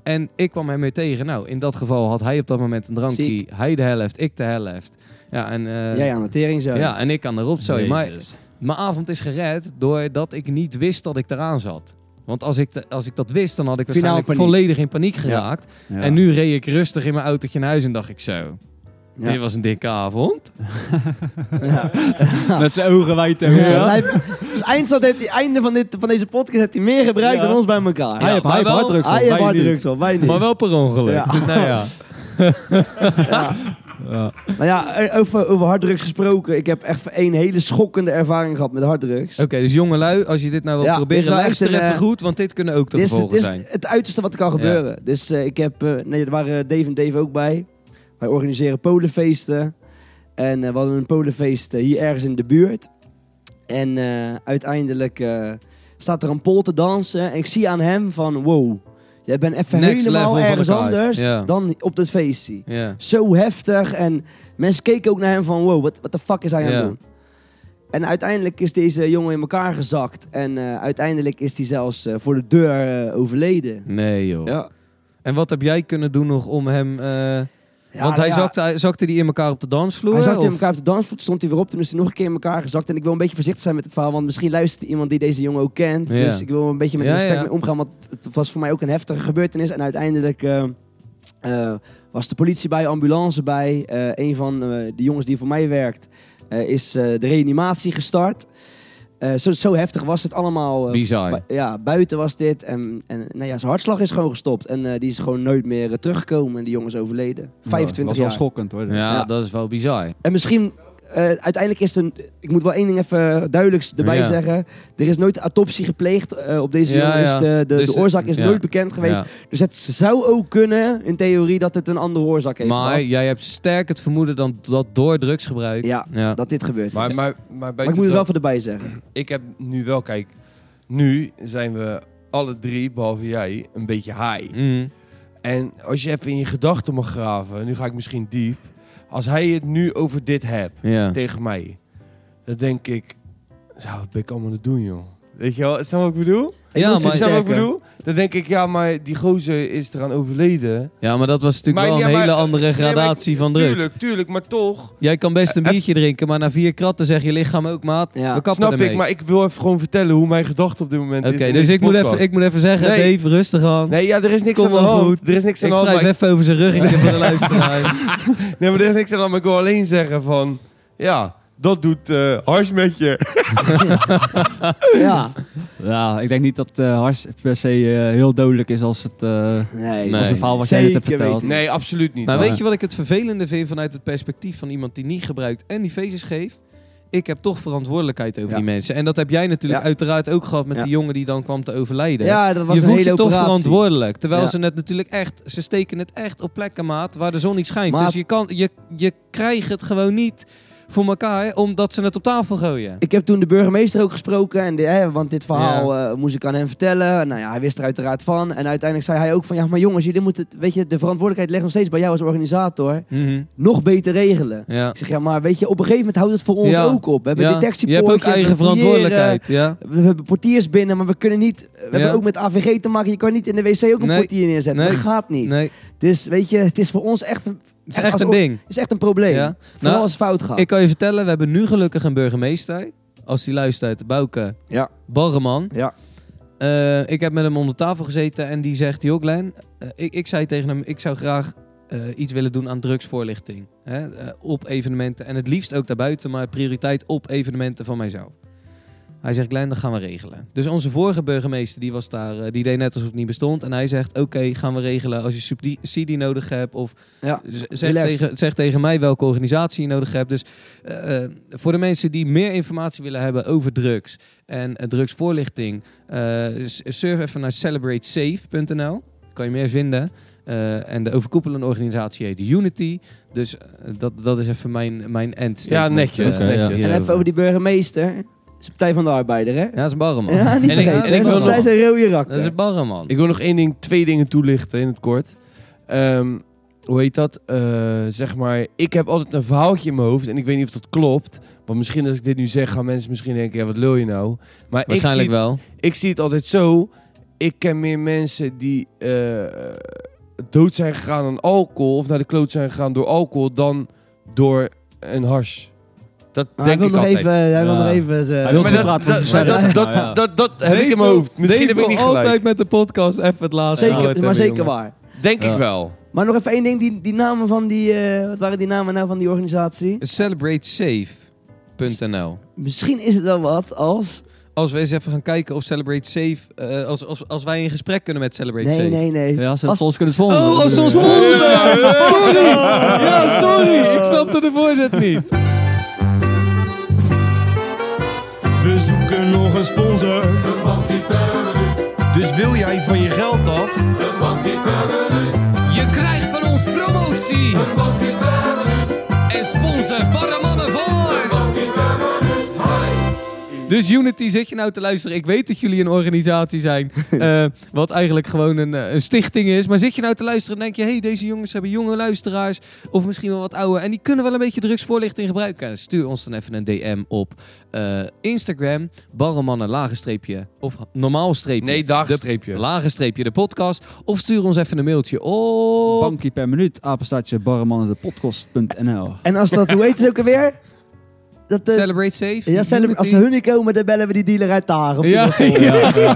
En ik kwam hem mee tegen. Nou, in dat geval had hij op dat moment een drankje. Ziek. Hij de helft, ik de helft. Ja, en, eh, Jij aan de tering zo. ja, en ik aan de rotzooi. Maar. Mijn avond is gered doordat ik niet wist dat ik eraan zat. Want als ik, als ik dat wist, dan had ik waarschijnlijk paniek. volledig in paniek geraakt. Ja. En nu reed ik rustig in mijn autootje naar huis en dacht ik zo... Ja. Dit was een dikke avond. Ja. Met zijn ogen wijd en Ja. Dus, hij, eindstand heeft hij, einde van, dit, van deze podcast heeft hij meer gebruikt Ja. dan ons bij elkaar. Hij heeft harddrugs op, Hij heeft wij hard niet. drugs op, wij niet. Maar wel per ongeluk. Ja. Dus nou ja. Ja. Nou ja, over, over harddrugs gesproken. Ik heb echt één hele schokkende ervaring gehad met harddrugs. Oké, dus jongelui, als je dit nou wil Ja, proberen, is wel luister even eh, goed, want dit kunnen ook de Dit is, gevolgen dit is zijn. het uiterste wat er kan gebeuren. Dus eh, ik heb, eh, nee, er waren Dave en Dave ook bij. Wij organiseren polenfeesten. En eh, we hadden een polenfeest eh, hier ergens in de buurt. En eh, uiteindelijk eh, staat er een pol te dansen. En ik zie aan hem van, wow, jij bent even Next helemaal ergens anders dan op dat feestje. Zo heftig. En mensen keken ook naar hem van, wow, wat de fuck is hij aan het doen? En uiteindelijk is deze jongen in elkaar gezakt. En eh, uiteindelijk is hij zelfs eh, voor de deur eh, overleden. Nee joh. Ja. En wat heb jij kunnen doen nog om hem... Ja, want nou hij, ja, zakte, zakte die in elkaar op de dansvloer? Hij zakte in elkaar op de dansvoet, stond hij weer op. Toen is hij nog een keer in elkaar gezakt. En ik wil een beetje voorzichtig zijn met het verhaal, want misschien luistert iemand die deze jongen ook kent. Ja. Dus ik wil een beetje met respect mee omgaan, want het was voor mij ook een heftige gebeurtenis. En uiteindelijk eh, eh, was de politie bij, ambulance bij. Eh, een van de jongens die voor mij werkt, is de reanimatie gestart. Eh, zo, zo heftig was het allemaal. eh, Bizar. bu- ja, buiten was dit. En, en nou ja, zijn hartslag is gewoon gestopt. En eh, die is gewoon nooit meer teruggekomen. En die jongen is overleden. 25 was jaar. wel schokkend hoor. Ja, Ja. dat is wel bizar. En misschien eh, uiteindelijk is het een... Ik moet wel één ding even duidelijk erbij Ja. zeggen. Er is nooit autopsie gepleegd eh, op deze Ja, jongen. Dus ja. de, de, Dus, de oorzaak is ja. nooit bekend geweest. Ja. Dus het zou ook kunnen, in theorie, dat het een andere oorzaak heeft Maar gehad. jij hebt sterk het vermoeden dan dat door drugsgebruik... Ja, Ja. dat dit gebeurt. Maar, is. maar, maar, ik moet er wel voor erbij zeggen. ik heb nu wel, kijk, nu zijn we alle drie, behalve jij, een beetje high. Mm. En als je even in je gedachten mag graven, nu ga ik misschien diep. Als hij het nu over dit hebt Ja. tegen mij, dan denk ik, zo, wat ben ik allemaal aan het doen, joh? Weet je wel, snap wat ik bedoel? Ja, maar, Snap je wat ik bedoel? Dan denk ik, ja, maar die gozer is eraan overleden. ja, maar dat was natuurlijk Maar- wel ja, een maar- hele andere Nee, maar ik- gradatie van drugs. Tuurlijk, tuurlijk, maar toch. Jij kan best een Eh, biertje drinken, maar na vier kratten zeg je lichaam ook, maat. Ja. We kappen Snap ermee. ik, maar ik wil even gewoon vertellen hoe mijn gedachte op dit moment Oké, is. in dus deze ik moet, podcast. even, ik moet even zeggen, Nee. Dave, rustig aan. Nee, ja, er is niks Kom aan de wel hand. goed. Er is niks aan ik de hand. wrijf ik- even over zijn ruggetje voor de luisteraar. Nee, maar er is niks aan de hand. Maar ik wil alleen zeggen van... Ja, dat doet eh hars met je. ja. Ja, ik denk niet dat eh hars per se eh, heel dodelijk is als het, eh, Nee, als het verhaal wat jij net hebt verteld. Nee, absoluut niet. Maar weet je wat ik het vervelende vind vanuit het perspectief van iemand die niet gebruikt en die feestjes geeft? Ik heb toch verantwoordelijkheid over Ja. die mensen. En dat heb jij natuurlijk Ja. uiteraard ook gehad met Ja. die jongen die dan kwam te overlijden. Ja, dat was je een voelt hele je toch operatie. verantwoordelijk. Terwijl Ja. ze het natuurlijk echt, ze steken het echt op plekken, maat, waar de zon niet schijnt. Maat. Dus je, kan, je, je krijgt het gewoon niet voor elkaar, omdat ze het op tafel gooien. Ik heb toen de burgemeester ook gesproken, en de, hè, want dit verhaal eh, moest ik aan hem vertellen. Nou ja, hij wist er uiteraard van. En uiteindelijk zei hij ook van, ja, maar jongens, jullie moeten, het- weet je, de verantwoordelijkheid ligt nog steeds bij jou als organisator. Mhm. Nog beter regelen. Ja. Ik zeg, ja, maar weet je, op een gegeven moment houdt het voor ons Ja. ook op. We hebben Ja. Je hebt detectiepoortjes, ook eigen verantwoordelijkheid. Ja. We hebben portiers binnen, maar we kunnen niet... We hebben ook met AVG te maken. Je kan niet in de wc ook een Nee. portier neerzetten. Nee. Dat gaat niet. Nee, Dus weet je, het is voor ons echt een, het is echt een ding. het is echt een probleem. Ja. Vooral Nou, als het fout gaat. Ik kan je vertellen, we hebben nu gelukkig een burgemeester. Als die luistert, Bouke Ja. Barreman. Ja. Eh, ik heb met hem om de tafel gezeten en die zegt, joh Glenn, eh, ik, ik zei tegen hem, ik zou graag eh, iets willen doen aan drugsvoorlichting. Hè? op evenementen en het liefst ook daarbuiten, maar prioriteit op evenementen van mijzelf. Hij zegt, Glenn, dat gaan we regelen. Dus onze vorige burgemeester, die was daar, eh, die deed net alsof het niet bestond. En hij zegt, oké, gaan we regelen als je subsidie nodig hebt of Ja. Zeg tegen, zeg tegen mij welke organisatie je nodig hebt. Dus eh, eh, voor de mensen die meer informatie willen hebben over drugs en drugsvoorlichting, eh, surf even naar celebratesafe.nl. Kan je meer vinden. Eh, en de overkoepelende organisatie heet Unity. Dus dat, dat is even mijn, mijn endstatement. Ja, netjes, netjes. En even over die burgemeester. Is de Partij van de Arbeider, hè? Ja, dat is een barreman. Ja, niet En ik- en ik wil nog- rode. Dat is een barreman. Ik wil nog één ding, twee dingen toelichten in het kort. Ehm, hoe heet dat? Eh, zeg maar, ik heb altijd een verhaaltje in mijn hoofd en ik weet niet of dat klopt. Want misschien als ik dit nu zeg, gaan mensen misschien denken, ja, wat lul je nou? Maar ik Waarschijnlijk zie, wel. ik zie het altijd zo. Ik ken meer mensen die eh, dood zijn gegaan aan alcohol of naar de kloot zijn gegaan door alcohol dan door een hars. Dat hij denk wil ik nog altijd. even, hij wil Ja. nog even zijn- Hij wil Maar goed dat, dat, dat, dat, Ja, ja. dat, dat heb ik in mijn hoofd. Misschien heb ik niet gelijk. altijd met de podcast even het laatste Zeker, woord maar hebben, zeker waar. Denk Ja. ik wel. Maar nog even één ding, die, die namen van die, eh, wat waren die namen nou van die organisatie? Celebratesafe.nl Misschien is het wel wat als... Als we eens even gaan kijken of Celebrate Safe... eh, als, als, als wij in gesprek kunnen met Celebrate Nee, Safe. nee, nee. Ja, ze Als- ons kunnen sponsoren. Oh, als ons je? sponsoren! Sorry! Ja, sorry! Ik snapte de voorzet niet. We zoeken nog een sponsor. Dus wil jij van je geld af? Je krijgt van ons promotie. En sponsor Barremannen voor. Dus Unity, zit je nou te luisteren? Ik weet dat jullie een organisatie zijn, eh, wat eigenlijk gewoon een, eh, een stichting is. Maar zit je nou te luisteren en denk je, hey, deze jongens hebben jonge luisteraars, of misschien wel wat oude, en die kunnen wel een beetje drugsvoorlichting gebruiken. Stuur ons dan even een DM op eh, Instagram, barremannen, lagenstreepje, of normaal streepje. Nee, dagenstreepje. De, lagenstreepje, de podcast. Of stuur ons even een mailtje op... Bankie per minuut, apenstaartje barremannendepodcast.nl. En als dat, hoe heet het ook alweer? Dat, Celebrate Safe. ja, celebra- als ze hun niet komen, dan bellen we die dealer uit de die Ja, ja.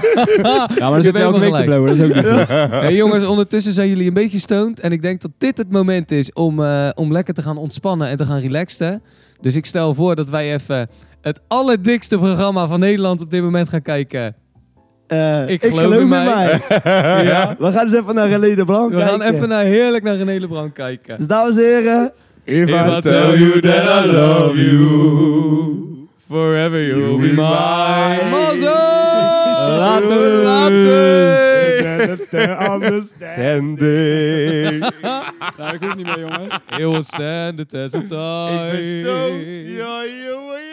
Ja, maar dan zit je hebt elke week te blowen, dat is ook niet goed. Hey jongens, ondertussen zijn jullie een beetje stoned. En ik denk dat dit het moment is om, eh, om lekker te gaan ontspannen en te gaan relaxen. Dus ik stel voor dat wij even het allerdikste programma van Nederland op dit moment gaan kijken. Eh, Ik geloof in mij. ja. We gaan dus even naar René de Blanc We gaan kijken. even naar heerlijk naar René Leblanc kijken. Dus dames en heren, If I tell you that I love you, forever you'll be mine. Later, Standing. Ja, ik hoef niet meer, jongens. It will stand the test of time. Ik ben stoked. Ja, jongen,